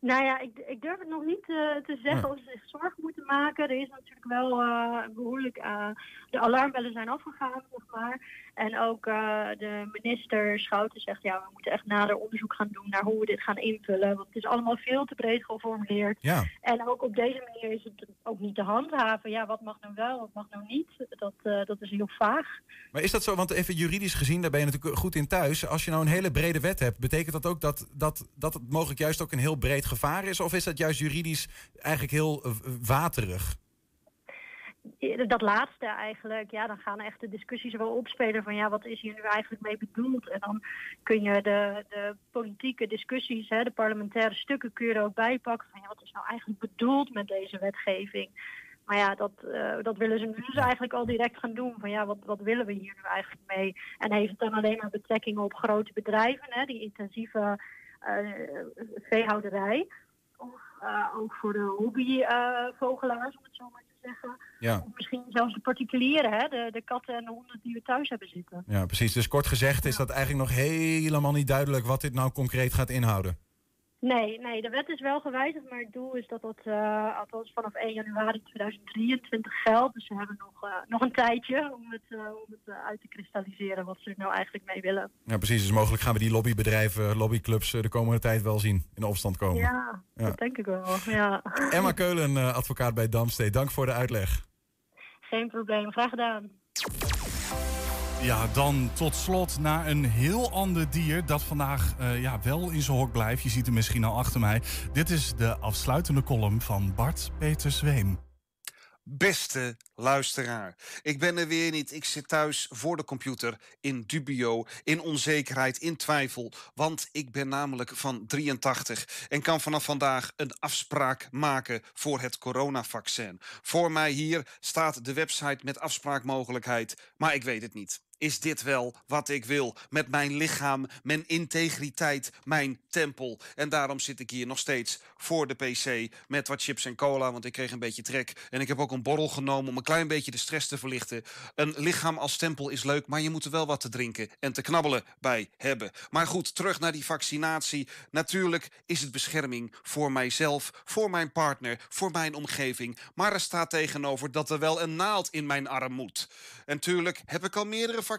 Nou ja, ik, ik durf het nog niet eh, te zeggen of ze zich zorgen moeten maken. Er is natuurlijk wel eh, behoorlijk... eh, de alarmbellen zijn afgegaan, zeg maar. En ook eh, de minister Schouten zegt... ja, we moeten echt nader onderzoek gaan doen naar hoe we dit gaan invullen. Want het is allemaal veel te breed geformuleerd. Ja. En ook op deze manier is het ook niet te handhaven. Ja, wat mag nou wel, wat mag nou niet? Dat, eh, dat is heel vaag. Maar is dat zo? Want even juridisch gezien, daar ben je natuurlijk goed in thuis. Als je nou een hele brede wet hebt, betekent dat ook dat, dat, dat het mogelijk juist ook een heel breed gevaar is? Of is dat juist juridisch eigenlijk heel eh, waterig? Dat laatste eigenlijk, ja, dan gaan echt de discussies wel opspelen van ja, wat is hier nu eigenlijk mee bedoeld? En dan kun je de, de politieke discussies, hè, de parlementaire stukken, kun je er ook bij pakken van ja, wat is nou eigenlijk bedoeld met deze wetgeving? Maar ja, dat, eh, dat willen ze nu dus eigenlijk al direct gaan doen. Van ja, wat, wat willen we hier nu eigenlijk mee? En heeft het dan alleen maar betrekking op grote bedrijven, hè, die intensieve eh, veehouderij? Of eh, ook voor de hobbyvogelaars, om het zo maar te zeggen. Ja. Of misschien zelfs de particulieren, hè? De, de katten en de honden die we thuis hebben zitten. Ja, precies. Dus kort gezegd is dat eigenlijk nog helemaal niet duidelijk wat dit nou concreet gaat inhouden. Nee, nee, de wet is wel gewijzigd, maar het doel is dat dat uh, althans vanaf 1 januari 2023 geldt. Dus we hebben nog, uh, nog een tijdje om het, uh, om het uit te kristalliseren wat ze er nou eigenlijk mee willen. Ja, precies. Dus mogelijk gaan we die lobbybedrijven, lobbyclubs de komende tijd wel zien in opstand komen. Ja, ja. dat denk ik wel. Ja. Emma Keulen, advocaat bij Damstee. Dank voor de uitleg. Geen probleem, graag gedaan. Ja, dan tot slot naar een heel ander dier dat vandaag uh, ja, wel in zijn hok blijft. Je ziet hem misschien al achter mij. Dit is de afsluitende column van Bart Peter Zweem. Beste luisteraar, ik ben er weer niet. Ik zit thuis voor de computer in dubio, in onzekerheid, in twijfel. Want ik ben namelijk van 83 en kan vanaf vandaag een afspraak maken voor het coronavaccin. Voor mij hier staat de website met afspraakmogelijkheid, maar ik weet het niet. Is dit wel wat ik wil? Met mijn lichaam, mijn integriteit, mijn tempel. En daarom zit ik hier nog steeds voor de PC met wat chips en cola, want ik kreeg een beetje trek. En ik heb ook een borrel genomen om een klein beetje de stress te verlichten. Een lichaam als tempel is leuk, maar je moet er wel wat te drinken en te knabbelen bij hebben. Maar goed, terug naar die vaccinatie. Natuurlijk is het bescherming voor mijzelf, voor mijn partner, voor mijn omgeving. Maar er staat tegenover dat er wel een naald in mijn arm moet. En tuurlijk heb ik al meerdere vaccinaties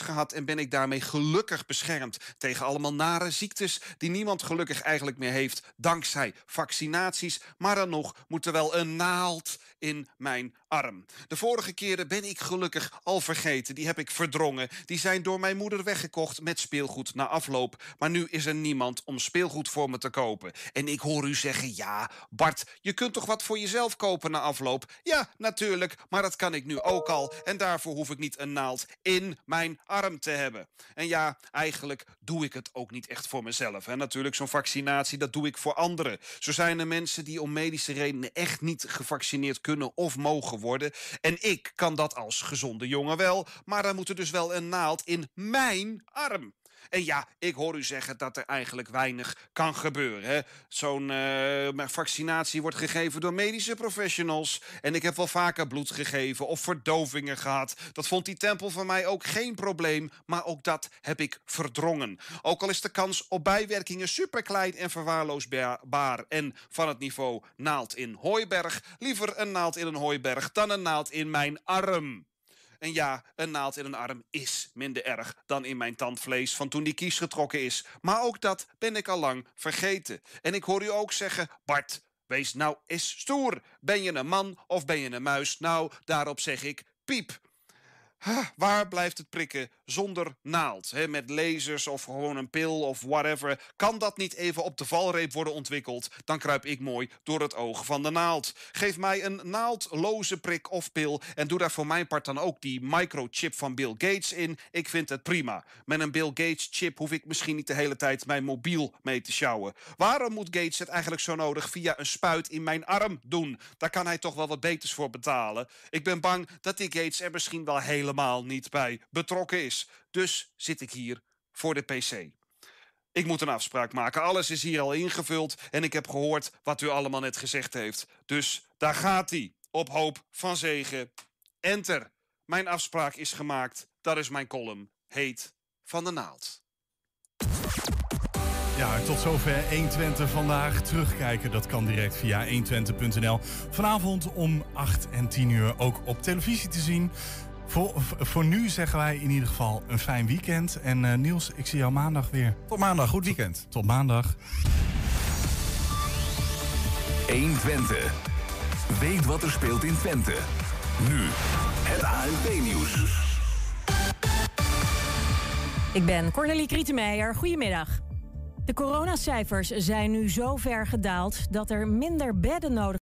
gehad en ben ik daarmee gelukkig beschermd tegen allemaal nare ziektes die niemand gelukkig eigenlijk meer heeft dankzij vaccinaties. Maar dan nog moet er wel een naald in mijn arm. De vorige keren ben ik gelukkig al vergeten. Die heb ik verdrongen. Die zijn door mijn moeder weggekocht met speelgoed na afloop. Maar nu is er niemand om speelgoed voor me te kopen. En ik hoor u zeggen: ja, Bart, je kunt toch wat voor jezelf kopen na afloop? Ja, natuurlijk, maar dat kan ik nu ook al. En daarvoor hoef ik niet een naald in mijn arm te hebben. En ja, eigenlijk doe ik het ook niet echt voor mezelf. En natuurlijk, zo'n vaccinatie, dat doe ik voor anderen. Zo zijn er mensen die om medische redenen echt niet gevaccineerd kunnen of mogen worden. En ik kan dat als gezonde jongen wel, maar dan moet er dus wel een naald in mijn arm. En ja, ik hoor u zeggen dat er eigenlijk weinig kan gebeuren. Zo'n uh, vaccinatie wordt gegeven door medische professionals. En ik heb wel vaker bloed gegeven of verdovingen gehad. Dat vond die tempel van mij ook geen probleem, maar ook dat heb ik verdrongen. Ook al is de kans op bijwerkingen superklein en verwaarloosbaar en van het niveau naald in hooiberg, liever een naald in een hooiberg dan een naald in mijn arm. En ja, een naald in een arm is minder erg dan in mijn tandvlees van toen die kies getrokken is. Maar ook dat ben ik al lang vergeten. En ik hoor u ook zeggen, Bart, wees nou eens stoer. Ben je een man of ben je een muis? Nou, daarop zeg ik, piep. Waar blijft het prikken zonder naald? He, met lasers of gewoon een pil of whatever. Kan dat niet even op de valreep worden ontwikkeld? Dan kruip ik mooi door het oog van de naald. Geef mij een naaldloze prik of pil. En doe daar voor mijn part dan ook die microchip van Bill Gates in. Ik vind het prima. Met een Bill Gates chip hoef ik misschien niet de hele tijd mijn mobiel mee te sjouwen. Waarom moet Gates het eigenlijk zo nodig via een spuit in mijn arm doen? Daar kan hij toch wel wat beters voor betalen. Ik ben bang dat die Gates er misschien wel helemaal niet bij betrokken is. Dus zit ik hier voor de PC. Ik moet een afspraak maken. Alles is hier al ingevuld en ik heb gehoord wat u allemaal net gezegd heeft. Dus daar gaat hij. Op hoop van zegen. Enter. Mijn afspraak is gemaakt. Dat is mijn column. Heet Van de Naald. Ja, tot zover 120 vandaag. Terugkijken, dat kan direct via 120.nl. Vanavond om 8 en 10 uur ook op televisie te zien. Voor, voor nu zeggen wij in ieder geval een fijn weekend. En uh, Niels, ik zie jou maandag weer. Tot maandag, goed weekend. Tot, tot maandag. 120. Weet wat er speelt in Twente. Nu, het ANP-nieuws. Ik ben Cornelie Krietenmeijer. Goedemiddag. De coronacijfers zijn nu zo ver gedaald dat er minder bedden nodig